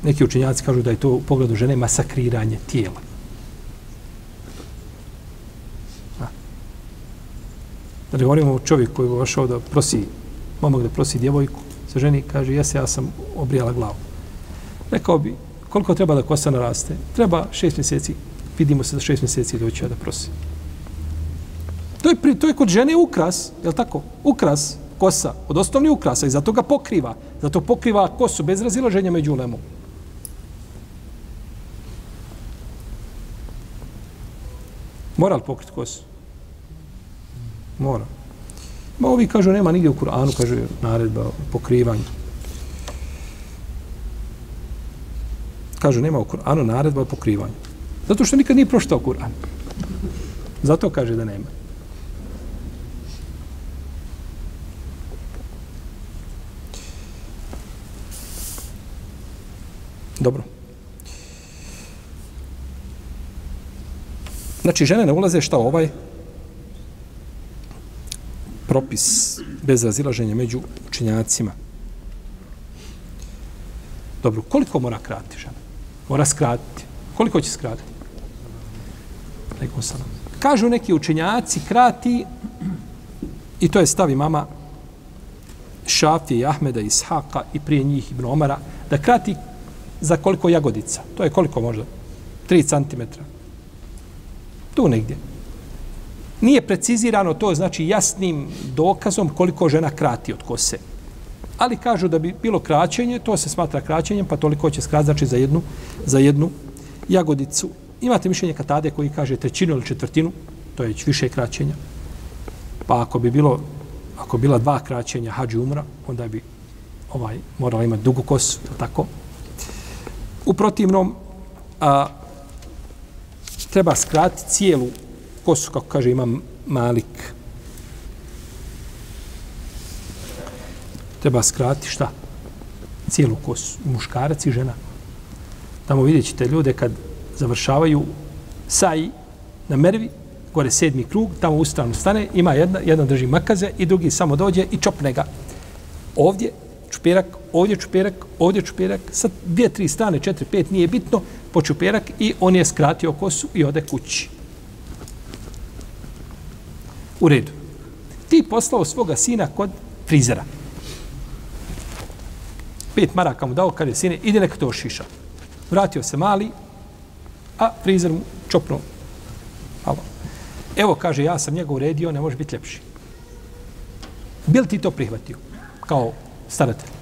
neki učenjaci kažu da je to u pogledu žene masakriranje tijela. Da ne govorimo o čovjeku koji je vašao da prosi, momak da prosi djevojku, sa ženi kaže, jesi, ja sam obrijala glavu. Rekao bi, koliko treba da kosa naraste? Treba šest mjeseci vidimo se za šest mjeseci doći da prosi. To je, pri, to je kod žene ukras, je tako? Ukras, kosa, od osnovnih ukrasa i zato ga pokriva. Zato pokriva kosu bez razilaženja među lemom. Mora li pokriti kosu? Mora. Ma ovi kažu, nema nigdje u Kur'anu, kaže naredba o pokrivanju. Kažu, nema u Kur'anu naredba o pokrivanju. Zato što nikad nije proštao Kur'an. Zato kaže da nema. Dobro. Znači, žene ne ulaze šta ovaj propis bez razilaženja među učinjacima. Dobro, koliko mora kratiti žena? Mora skratiti. Koliko će skratiti? Alaikum salam. Kažu neki učenjaci, krati, i to je stavi mama Šafije i Ahmeda i Ishaka i prije njih Ibn Omara, da krati za koliko jagodica. To je koliko možda? 3 cm. Tu negdje. Nije precizirano to, znači jasnim dokazom koliko žena krati od kose. Ali kažu da bi bilo kraćenje, to se smatra kraćenjem, pa toliko će skrat, znači za jednu, za jednu jagodicu Imate mišljenje katade koji kaže trećinu ili četvrtinu, to je više kraćenja. Pa ako bi bilo, ako bila dva kraćenja hađi umra, onda bi ovaj morala imati dugu kosu, tako. U protivnom, a, treba skratiti cijelu kosu, kako kaže imam Malik. Treba skratiti šta? Cijelu kosu. Muškarac i žena. Tamo vidjet ćete ljude kad završavaju saji na mervi, gore sedmi krug, tamo u stranu stane, ima jedna, jedan drži makaze i drugi samo dođe i čopne ga. Ovdje čupirak ovdje čuperak, ovdje čuperak, sa dvije, tri strane, četiri, pet, nije bitno, po čuperak i on je skratio kosu i ode kući. U redu. Ti poslao svoga sina kod frizera. Pet maraka mu dao, kada je sine, ide neka to šiša. Vratio se mali, a frizer mu čopnuo. Malo. Evo, kaže, ja sam njega uredio, ne može biti ljepši. Bil ti to prihvatio kao staratelj?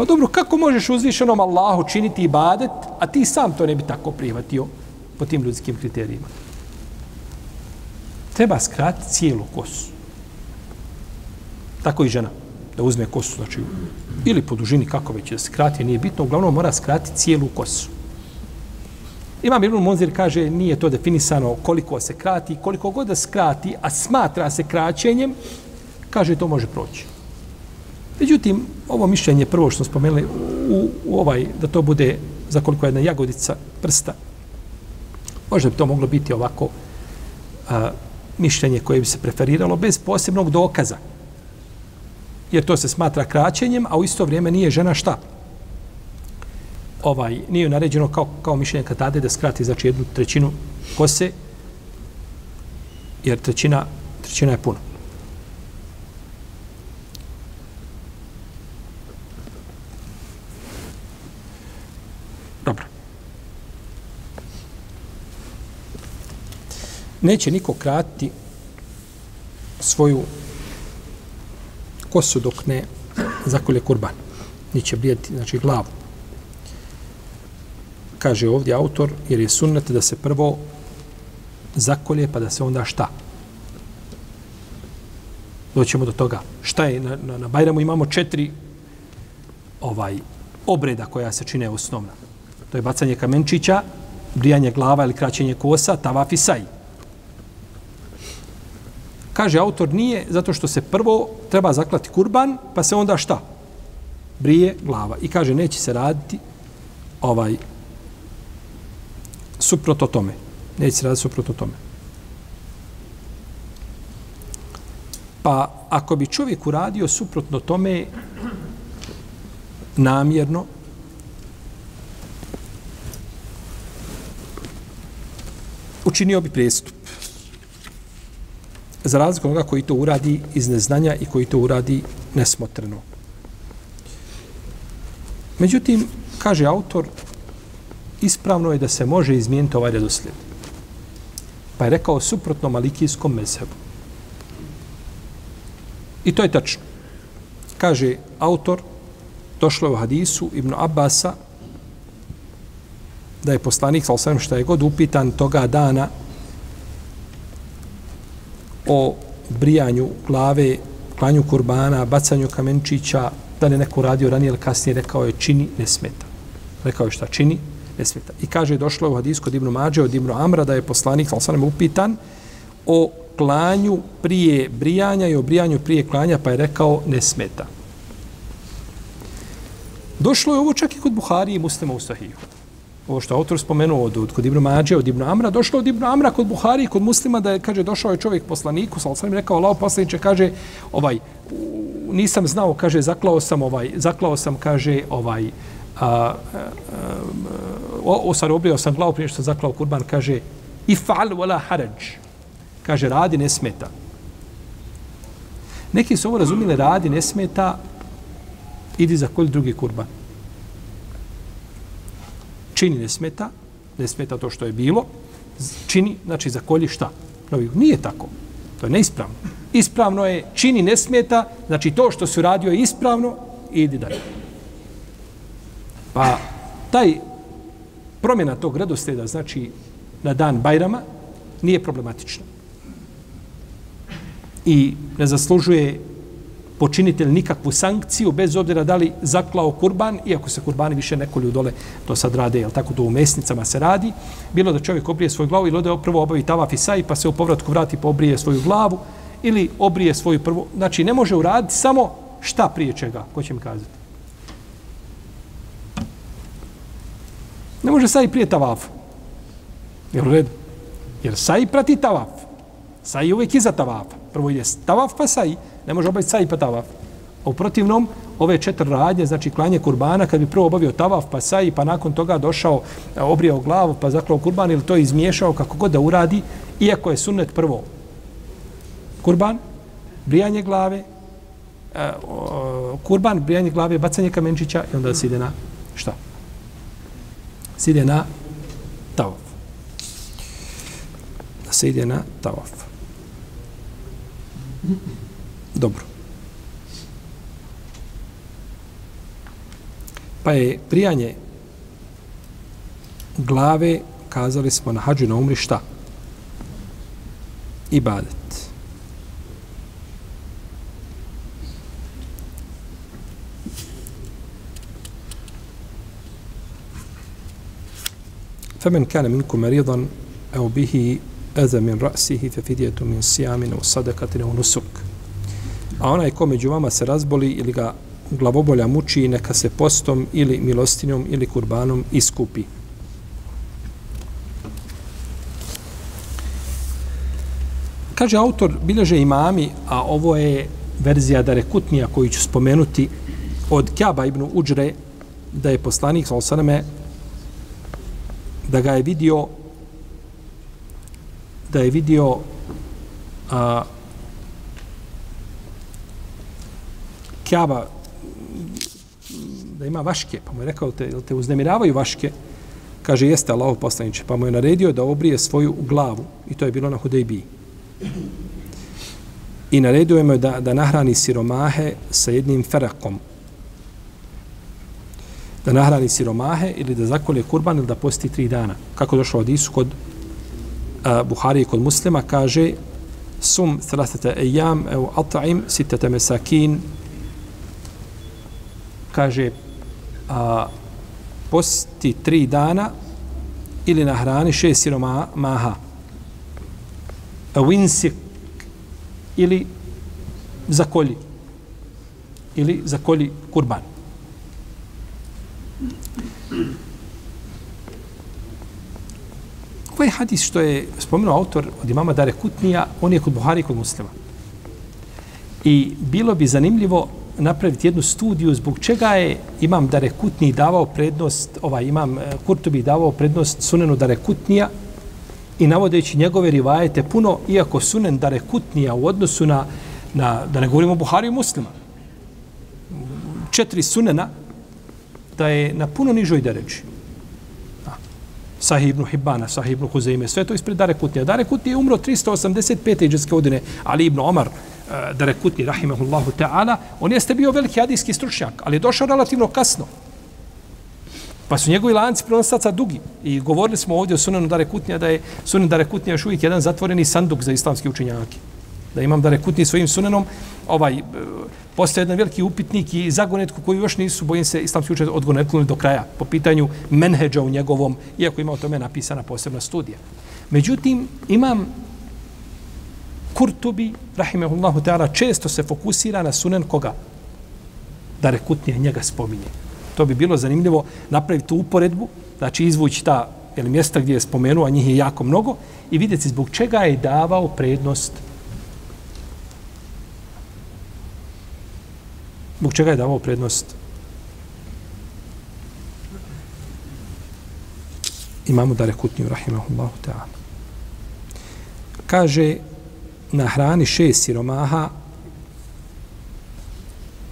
Pa dobro, kako možeš uzvišenom Allahu činiti ibadet, a ti sam to ne bi tako prihvatio po tim ljudskim kriterijima? Treba skratiti cijelu kosu. Tako i žena da uzme kosu, znači, ili po dužini, kako već da skrati, nije bitno, uglavnom mora skratiti cijelu kosu. Imam Ibn Monzir kaže nije to definisano koliko se krati, koliko god da skrati, a smatra se kraćenjem, kaže to može proći. Međutim, ovo mišljenje prvo što smo spomenuli u, u ovaj, da to bude za koliko jedna jagodica prsta, možda bi to moglo biti ovako a, mišljenje koje bi se preferiralo bez posebnog dokaza. Jer to se smatra kraćenjem, a u isto vrijeme nije žena šta? Ovaj, nije naređeno kao, kao mišljenje katade da skrati znači jednu trećinu kose, jer trećina, trećina je puno. Neće niko kratiti svoju kosu dok ne zakolje kurban. Neće brijati, znači, glavu. Kaže ovdje autor, jer je sunnet da se prvo zakolje, pa da se onda šta? Doćemo do toga. Šta je? Na, na, na Bajramu imamo četiri ovaj obreda koja se čine osnovna. To je bacanje kamenčića, brijanje glava ili kraćenje kosa, tavaf i saj. Kaže autor nije zato što se prvo treba zaklati kurban, pa se onda šta? Brije glava. I kaže neće se raditi ovaj suprotno tome. Neće se raditi suprotno tome. Pa ako bi čovjek uradio suprotno tome namjerno, učinio bi prestup. Za razliku onoga koji to uradi iz neznanja i koji to uradi nesmotreno. Međutim, kaže autor, ispravno je da se može izmijeniti ovaj redoslijed. Pa je rekao suprotno malikijskom mezhebu. I to je tačno. Kaže autor, došlo je u hadisu Ibn Abbasa, da je poslanik, sa osvijem što je god upitan toga dana o brijanju glave, klanju kurbana, bacanju kamenčića, da li neko radio ranije ili kasnije, rekao je čini, ne smeta. Rekao je šta čini, ne smeta. I kaže, došlo je u hadisku od Ibnu Mađe, od Ibnu Amra, da je poslanik, sa sam upitan o klanju prije brijanja i o brijanju prije klanja, pa je rekao, ne smeta. Došlo je ovo čak i kod Buhari i muslima u Sahiju ovo što autor spomenuo od, od kod Ibn Mađe, od Ibn Amra, došlo od Ibn Amra kod Buhari, kod muslima, da je, kaže, došao je čovjek poslaniku, sa sam rekao, lao poslaniče, kaže, ovaj, nisam znao, kaže, zaklao sam, ovaj, zaklao sam, kaže, ovaj, a, a, a, sam glavu prije što zaklao kurban, kaže, i fal wala haraj, kaže, radi ne smeta. Neki su ovo razumili, radi ne smeta, idi za koji drugi kurban čini ne smeta, ne smeta to što je bilo, čini, znači zakolji šta? Novi, nije tako. To je neispravno. Ispravno je, čini ne smeta, znači to što se uradio je ispravno, idi dalje. Pa taj promjena tog redosljeda, znači na dan Bajrama, nije problematična. I ne zaslužuje počinitelj nikakvu sankciju, bez obzira da li zaklao kurban, iako se kurbani više nekolju dole, to sad rade, jel tako to u mesnicama se radi, bilo da čovjek obrije svoju glavu ili ode prvo obavi tavaf i saj, pa se u povratku vrati pa obrije svoju glavu, ili obrije svoju prvu, znači ne može uraditi samo šta prije čega, ko će mi kazati. Ne može saj prije tavaf. Jel u redu? Jer saj prati tavaf. Saj je uvijek iza tavafa. Prvo ide tavaf pa saj. Ne može obaviti saj pa tavaf. A u protivnom, ove četiri radnje, znači klanje kurbana, kad bi prvo obavio tavaf pa saj, pa nakon toga došao, e, obrijao glavu, pa zaklao kurban ili to izmiješao kako god da uradi, iako je sunnet prvo kurban, brijanje glave, e, kurban, brijanje glave, bacanje kamenčića i onda se ide na šta? Se ide na tavaf. Da se ide na tavaf Dobro. Pa je prijanje glave, kazali smo na hađu na umri šta? Ibadet. فمن كان منكم مريضا أو به أذى من رأسه ففدية من صيام أو صدقة أو نسك a onaj ko među vama se razboli ili ga glavobolja muči, neka se postom ili milostinjom ili kurbanom iskupi. Kaže autor, bilježe imami, a ovo je verzija Darekutnija koju ću spomenuti od Kjaba ibn Uđre, da je poslanik, sa osaname, da ga je vidio da je vidio a, kjava da ima vaške, pa mu je rekao, te, te uznemiravaju vaške, kaže, jeste Allaho poslaniče, pa mu je naredio da obrije svoju glavu, i to je bilo na Hudejbiji. I naredio je da, da nahrani siromahe sa jednim ferakom. Da nahrani siromahe ili da zakolje kurban ili da posti tri dana. Kako došlo od Isu kod a, Buhari i kod muslima, kaže sum thalathata ejam evo at'im sitete mesakin kaže a, posti tri dana ili na hrani šest siromaha. A winsik ili zakolji ili zakolji kurban. Ovaj hadis što je spomenuo autor od imama Dare Kutnija, on je kod Buhari i kod muslima. I bilo bi zanimljivo napraviti jednu studiju zbog čega je imam Darekutni davao prednost, ovaj imam eh, Kurtubi davao prednost sunenu Darekutnija i navodeći njegove rivajete puno, iako sunen Darekutnija u odnosu na, na da ne govorimo Buhari i muslima, četiri sunena, da je na puno nižoj dereči. Sahih ibn Hibbana, Sahih ibn Huzeime, sve to ispred Dare Kutnija. Dare Kutnija je umro 385. iđeske godine, ali ibn Omar, Eh, Darekutni, rahimahullahu ta'ala, on jeste bio veliki hadijski stručnjak, ali je došao relativno kasno. Pa su njegovi lanci prenosaca dugi. I govorili smo ovdje o sunanu Darekutnija da je sunan Darekutnija još uvijek jedan zatvoreni sanduk za islamski učenjake. Da imam Darekutni svojim sunanom, ovaj, eh, postoje jedan veliki upitnik i zagonetku koji još nisu, bojim se, islamski učenje odgonetkuli do kraja po pitanju menheđa u njegovom, iako ima o tome napisana posebna studija. Međutim, imam Kurtubi, rahimehullahu ta'ala, često se fokusira na sunen koga? Da rekutnije njega spominje. To bi bilo zanimljivo napraviti tu uporedbu, znači izvući ta jel, mjesta gdje je spomenuo, a njih je jako mnogo, i vidjeti zbog čega je davao prednost Zbog čega je davao prednost imamu Darekutniju, rahimahullahu ta'ala. Kaže, na hrani šest siromaha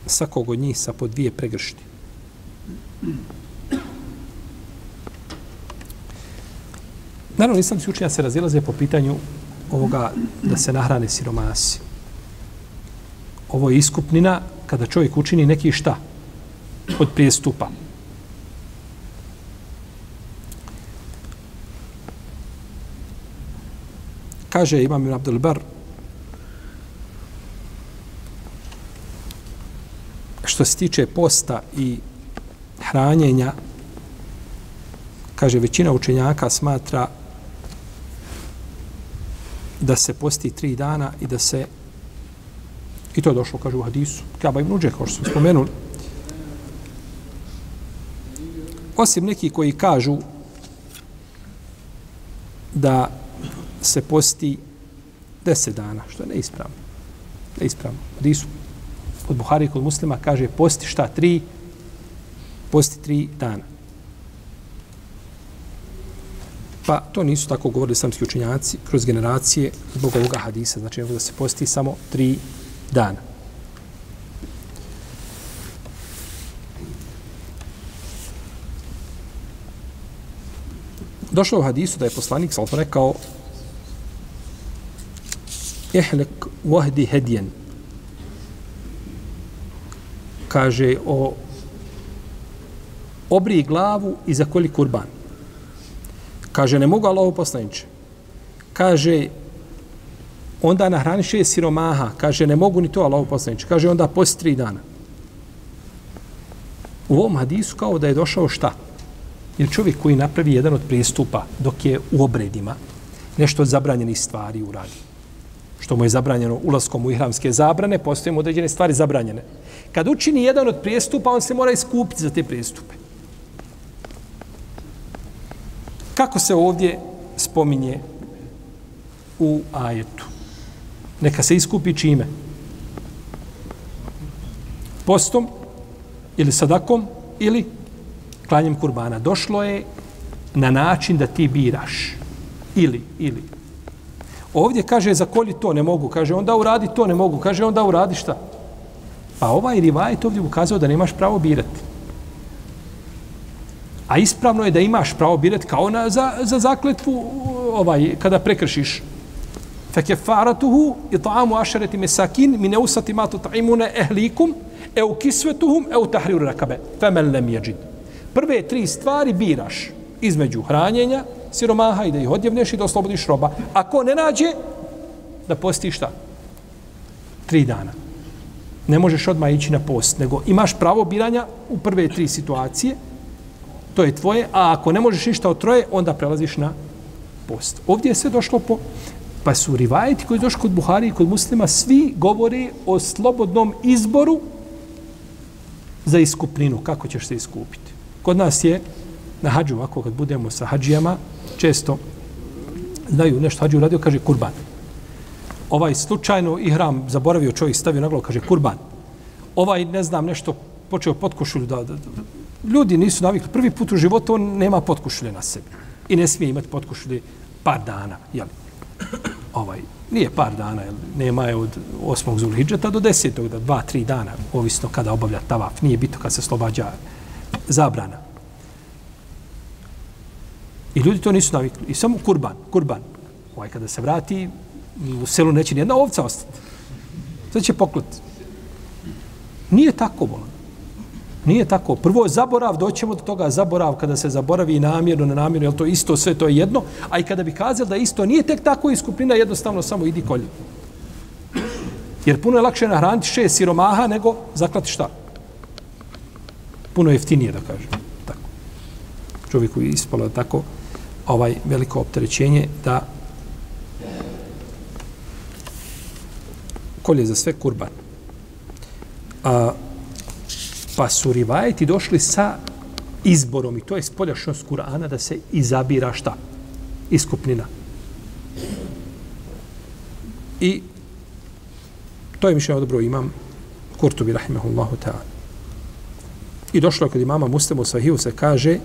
svakog od njih sa po dvije pregršti. Naravno, nisam si učenja se razilaze po pitanju ovoga da se nahrane siromasi. Ovo je iskupnina kada čovjek učini neki šta od prijestupa. Kaže Imam Ibn Abdelbar, što se tiče posta i hranjenja, kaže većina učenjaka smatra da se posti tri dana i da se I to je došlo, kaže u hadisu. Kaba ibn Uđe, kao što smo spomenuli. Osim neki koji kažu da se posti deset dana, što je neispravno. Neispravno. Hadisu od Buhari kod muslima kaže posti šta? Tri, posti tri dana. Pa to nisu tako govorili samski učinjaci kroz generacije zbog ovoga hadisa. Znači da se posti samo tri dana. Došlo u hadisu da je poslanik sallallahu rekao Ihlek wahdi hedijen kaže o obri glavu i zakoli kurban. Kaže, ne mogu Allaho poslaniče. Kaže, onda nahrani šest siromaha, kaže, ne mogu ni to Allaho poslaniče, kaže, onda post tri dana. U ovom hadisu kao da je došao šta? Jer čovjek koji napravi jedan od pristupa dok je u obredima, nešto od zabranjenih stvari uradi. Što mu je zabranjeno ulaskom u ihramske zabrane, postoje mu određene stvari zabranjene. Kad učini jedan od prijestupa, on se mora iskupiti za te prijestupe. Kako se ovdje spominje u ajetu? Neka se iskupi čime? Postom ili sadakom ili klanjem kurbana. Došlo je na način da ti biraš. Ili, ili. Ovdje kaže zakolji to ne mogu. Kaže onda uradi to ne mogu. Kaže onda uradi šta? Pa ovaj rivajet ovdje ukazao da nemaš pravo birati. A ispravno je da imaš pravo birati kao na, za, za zakletvu ovaj, kada prekršiš. Fekefaratuhu i ta'amu ašareti mesakin mi ne matu ta'imune ehlikum e kisvetuhum e tahriru rakabe. Femen lem jeđid. Prve tri stvari biraš između hranjenja, siromaha i da ih odjevneš i da oslobodiš roba. Ako ne nađe, da postiš šta? Tri dana. Ne možeš odmah ići na post, nego imaš pravo biranja u prve tri situacije, to je tvoje, a ako ne možeš ništa od troje, onda prelaziš na post. Ovdje je sve došlo po, pa su rivajeti koji došli kod Buhari i kod muslima, svi govori o slobodnom izboru za iskupninu, kako ćeš se iskupiti. Kod nas je na hađu, ovako kad budemo sa hađijama, često znaju nešto hađu radio, kaže kurban. Ovaj slučajno ihram zaboravio čovjek, stavio na glavu, kaže kurban. Ovaj, ne znam, nešto počeo potkošulju da, da, da, ljudi nisu navikli. Prvi put u životu on nema potkošulje na sebi. I ne smije imati potkošulje par dana. Jel? Ovaj, nije par dana, jel? nema je od 8. zulhidžeta do 10. da dva, tri dana, ovisno kada obavlja tavaf. Nije bito kad se slobađa zabrana. I ljudi to nisu navikli. I samo kurban, kurban. Ovaj kada se vrati, u selu neće nijedna ovca ostati. Sve će poklati. Nije tako, volan. Nije tako. Prvo je zaborav, doćemo do toga zaborav kada se zaboravi namjerno, na namjerno, to isto, sve to je jedno. A i kada bi kazali da isto nije tek tako iskupnina, jednostavno samo idi kolje. Jer puno je lakše nahraniti šest siromaha nego zaklati šta? Puno jeftinije, da kažem. Tako. Čovjeku je ispalo tako ovaj veliko opterećenje da kolje za sve kurban. A, pa su rivajeti došli sa izborom i to je spoljašnost Kur'ana da se izabira šta? Iskupnina. I to je mišljeno dobro imam Kurtubi rahimahullahu ta'ala. I došlo je kod imama Muslimu Sahiju se kaže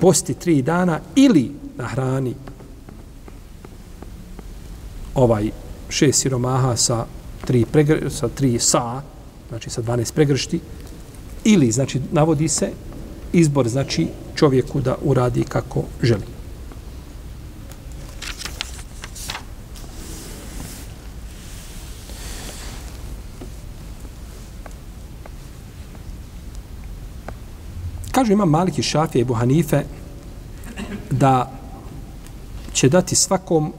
posti tri dana ili na hrani ovaj šest siromaha sa tri, pregr, sa tri sa, znači sa 12 pregršti, ili, znači, navodi se izbor, znači, čovjeku da uradi kako želi. Kažu ima Maliki Šafija i Buhanife da će dati svakom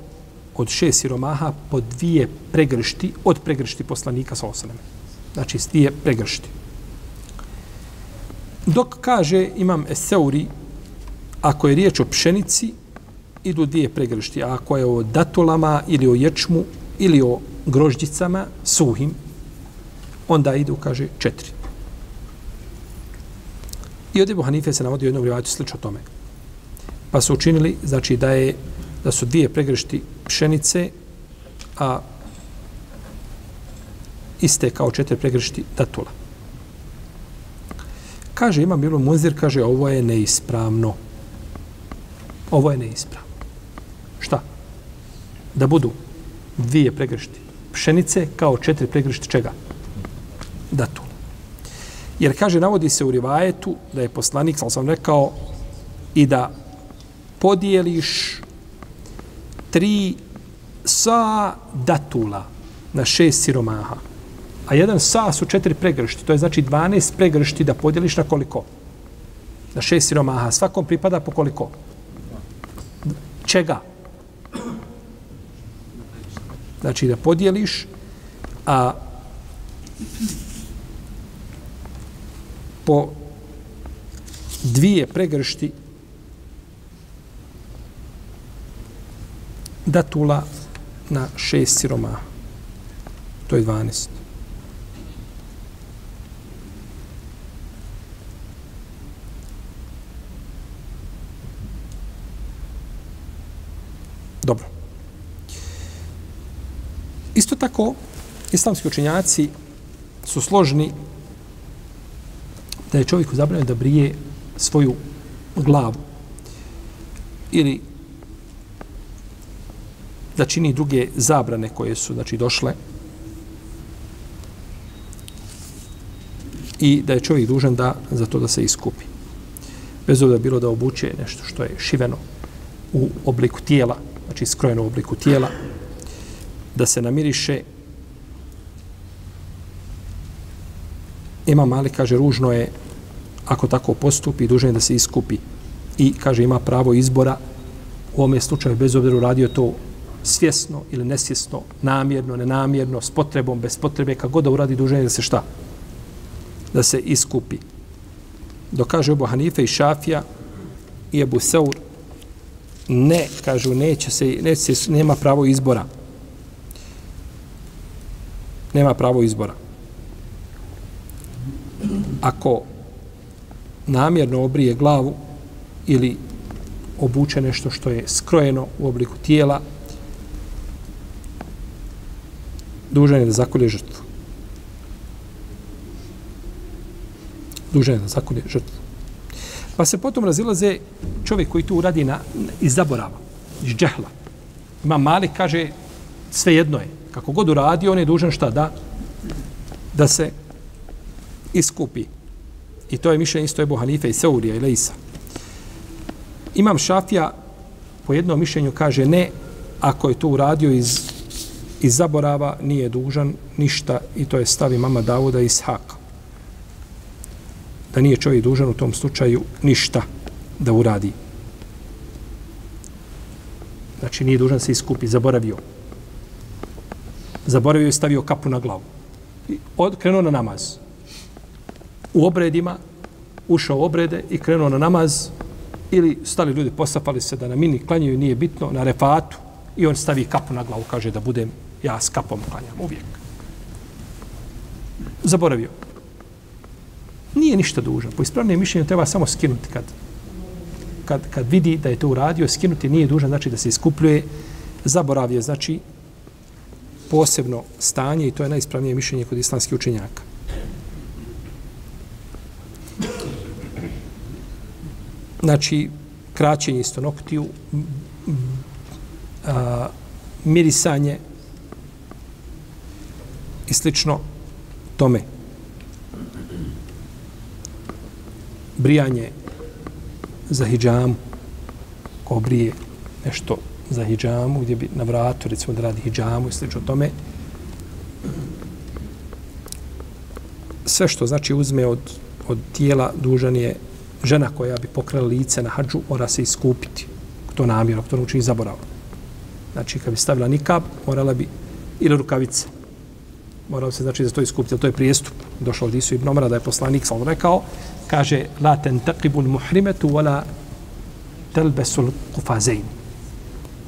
od šest siromaha po dvije pregršti od pregršti poslanika sa osaneme. Znači, dvije pregršti. Dok kaže imam Eseuri, ako je riječ o pšenici, idu dvije pregršti. A ako je o datulama ili o ječmu ili o grožđicama suhim, onda idu, kaže, četiri. I od Ebu Hanife se navodi u jednom rivajatu slično tome. Pa su učinili, znači, da je da su dvije pregršti pšenice, a iste kao četiri pregršti datula. Kaže, ima bilo muzir, kaže, ovo je neispravno. Ovo je neispravno. Šta? Da budu dvije pregršti pšenice kao četiri pregršti čega? Datula. Jer kaže, navodi se u rivajetu da je poslanik, sam sam rekao, i da podijeliš tri sa datula na šest siromaha. A jedan sa su četiri pregršti. To je znači 12 pregršti da podijeliš na koliko? Na šest siromaha. Svakom pripada po koliko? Čega? Znači da podijeliš a po dvije pregršti datula na šest siroma. To je 12. Dobro. Isto tako, islamski učenjaci su složni da je čovjeku zabranjeno da brije svoju glavu ili da čini druge zabrane koje su znači došle i da je čovjek dužan da za to da se iskupi. Bez obzira bilo da obuče nešto što je šiveno u obliku tijela, znači skrojeno u obliku tijela, da se namiriše ima mali, kaže, ružno je ako tako postupi, dužan je da se iskupi. I, kaže, ima pravo izbora u ovome slučaju, bez obzira uradio to svjesno ili nesvjesno, namjerno, nenamjerno, s potrebom, bez potrebe, kako god da uradi, duženje, da se šta? Da se iskupi. Dok kaže Ebu Hanife i Šafija i Ebu Seur, ne, kažu, neće se, neće se, nema pravo izbora. Nema pravo izbora. Ako namjerno obrije glavu ili obuče nešto što je skrojeno u obliku tijela, dužan je da zakolje žrtvu. Dužan je da zakolje žrtvu. Pa se potom razilaze čovjek koji tu uradi na, iz zaborava, iz džehla. Ima mali, kaže, sve jedno je. Kako god uradi, on je dužan šta da? Da se iskupi. I to je mišljenje isto Ebu Hanife i Seurija i Leisa. Imam Šafija po jednom mišljenju kaže ne, ako je to uradio iz, i zaborava, nije dužan ništa i to je stavi mama Davuda iz Haka. Da nije čovjek dužan u tom slučaju ništa da uradi. Znači nije dužan se iskupi, zaboravio. Zaboravio i stavio kapu na glavu. I krenuo na namaz u obredima, ušao u obrede i krenuo na namaz ili stali ljudi, posapali se da na mini klanjaju, nije bitno, na refatu i on stavi kapu na glavu, kaže da budem ja s kapom klanjam uvijek. Zaboravio. Nije ništa dužan. Po ispravnijem mišljenju treba samo skinuti kad, kad, kad vidi da je to uradio, skinuti nije dužan, znači da se iskupljuje. Zaboravio, znači posebno stanje i to je najispravnije mišljenje kod islamskih učenjaka. znači kraćenje isto noktiju, a, mirisanje i slično tome. Brijanje za hijjamu, ko brije nešto za hijjamu, gdje bi na vratu, recimo da radi hijjamu i slično tome, sve što znači uzme od, od tijela dužan je žena koja bi pokrala lice na hađu mora se iskupiti. To namjerno, to nauči učini zaborav. Znači, kad bi stavila nikab, morala bi, ili rukavice, morao se, znači, za to iskupiti. To je prijestup. Došao od Isu ibn Omara da je poslanik sam rekao, kaže, la ten taqibul muhrimetu, wala telbesul kufazein.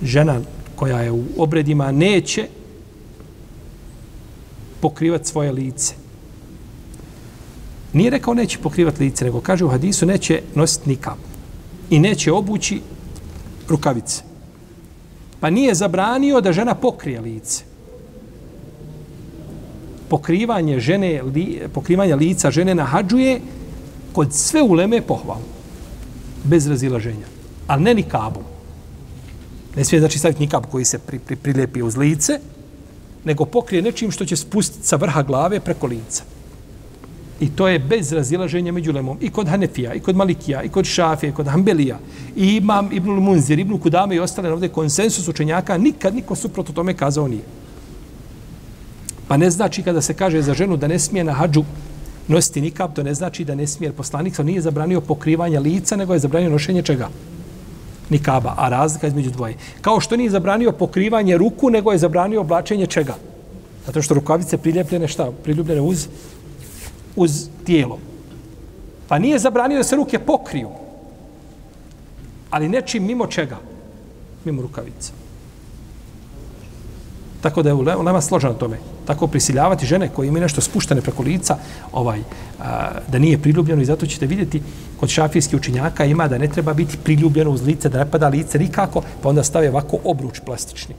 Žena koja je u obredima neće pokrivati svoje lice. Nije rekao neće pokrivati lice, nego kaže u hadisu neće nositi nikam. I neće obući rukavice. Pa nije zabranio da žena pokrije lice. Pokrivanje žene, li, pokrivanje lica žene na hađu je kod sve uleme pohval. Bez razilaženja. Ali ne nikabom. Ne smije znači staviti nikab koji se pri, pri, prilepi uz lice, nego pokrije nečim što će spustiti sa vrha glave preko lica. I to je bez razilaženja među lemom. I kod Hanefija, i kod Malikija, i kod Šafija, i kod Hanbelija. I imam Ibnul Munzir, Ibn Kudame i ostale ovdje konsensus učenjaka, nikad niko suprotno tome kazao nije. Pa ne znači kada se kaže za ženu da ne smije na hađu nositi nikab, to ne znači da ne smije, jer poslanik nije zabranio pokrivanje lica, nego je zabranio nošenje čega? Nikaba, a razlika između dvoje. Kao što nije zabranio pokrivanje ruku, nego je zabranio oblačenje čega? Zato što rukavice priljepljene šta? Priljubljene uz uz tijelo. Pa nije zabranio da se ruke pokriju. Ali nečim mimo čega? Mimo rukavica. Tako da je u nama složeno tome. Tako prisiljavati žene koje imaju nešto spuštene preko lica, ovaj, a, da nije priljubljeno i zato ćete vidjeti kod šafijskih učinjaka ima da ne treba biti priljubljeno uz lice, da ne pada lice nikako, pa onda stave ovako obruč plastični.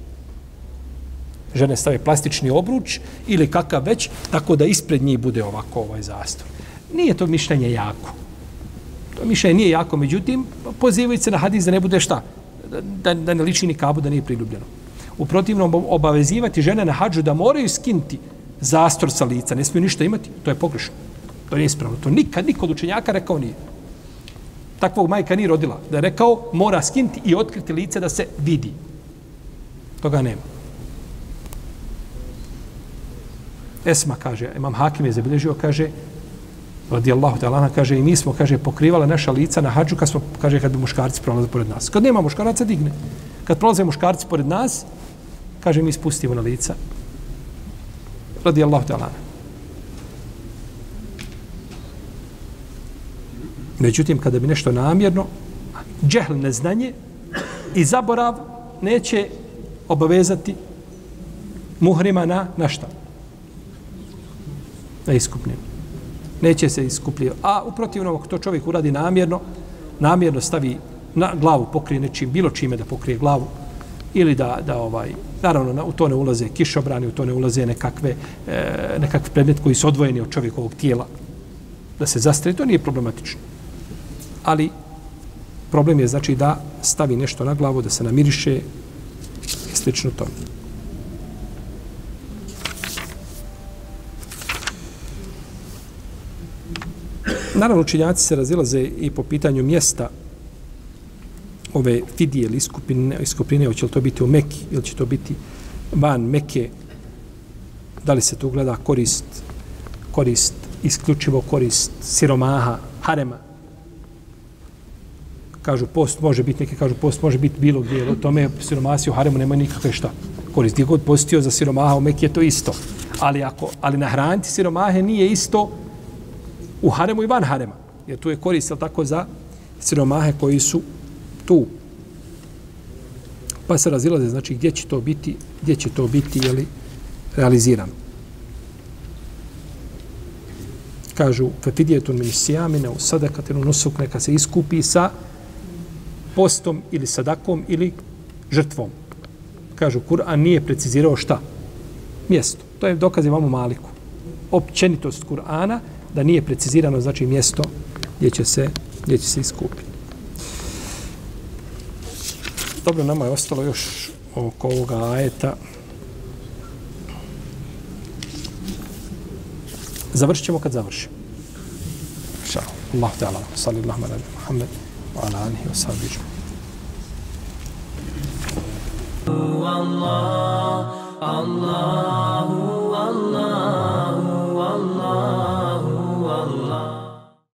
žene stave plastični obruč ili kakav već, tako da ispred njih bude ovako ovaj zastor. Nije to mišljenje jako. To mišljenje nije jako, međutim, pozivaju se na hadis da ne bude šta? Da, da ne liči ni kabu, da nije priljubljeno. U protivnom, obavezivati žene na hađu da moraju skinti zastor sa lica, ne smiju ništa imati, to je pogrešno. To nije ispravno. To nikad niko od učenjaka rekao nije. Takvog majka nije rodila. Da je rekao, mora skinti i otkriti lice da se vidi. Toga nema. Esma kaže, imam Hakim je zabilježio, kaže, radijallahu ta'ala, kaže, i mi smo, kaže, pokrivala naša lica na hađu, kad smo, kaže, kad bi muškarci prolaze pored nas. Kad nema muškaraca, digne. Kad prolaze muškarci pored nas, kaže, mi spustimo na lica. Radi Allah ta'ala. Međutim, kada bi nešto namjerno, džehl neznanje i zaborav neće obavezati muhrima na, na šta? Na iskupninu. Neće se iskupljio. A u protivnom, ako to čovjek uradi namjerno, namjerno stavi na glavu, pokrije nečim, bilo čime da pokrije glavu, ili da, da ovaj, naravno, na, u to ne ulaze kišobrani, u to ne ulaze nekakve, e, nekakve predmet koji su odvojeni od čovjekovog tijela, da se zastri, to nije problematično. Ali problem je znači da stavi nešto na glavu, da se namiriše i slično to. Naravno, učinjaci se razilaze i po pitanju mjesta ove fidije ili iskupine, iskupine, hoće li to biti u Meki ili će to biti van Meke, da li se tu gleda korist, korist, isključivo korist siromaha, harema, kažu post može biti, neki kažu post može biti bilo gdje, o tome siromasi u haremu nema nikakve šta. Korist, gdje god postio za siromaha u Mekije, to isto. Ali, ako, ali nahraniti siromahe nije isto u haremu i van harema. Jer tu je korist, tako, za siromahe koji su tu. Pa se razilaze, znači, gdje će to biti, gdje će to biti, jeli, realizirano. Kažu, fetidijetun min sijamine u sadakatinu nusuk, neka se iskupi sa postom ili sadakom ili žrtvom. Kažu, Kur'an nije precizirao šta? Mjesto. To je dokaz imamo maliku. Općenitost Kur'ana da nije precizirano znači mjesto gdje će se, gdje će se iskupiti dobro, nama je ostalo još oko ovoga ajeta. Završćemo kad završim. Šao. Allah te ala, Allah ma nabi Muhammed, wa ala alihi wa sahbihi džma. Allahu, Allahu, Allahu, Allahu.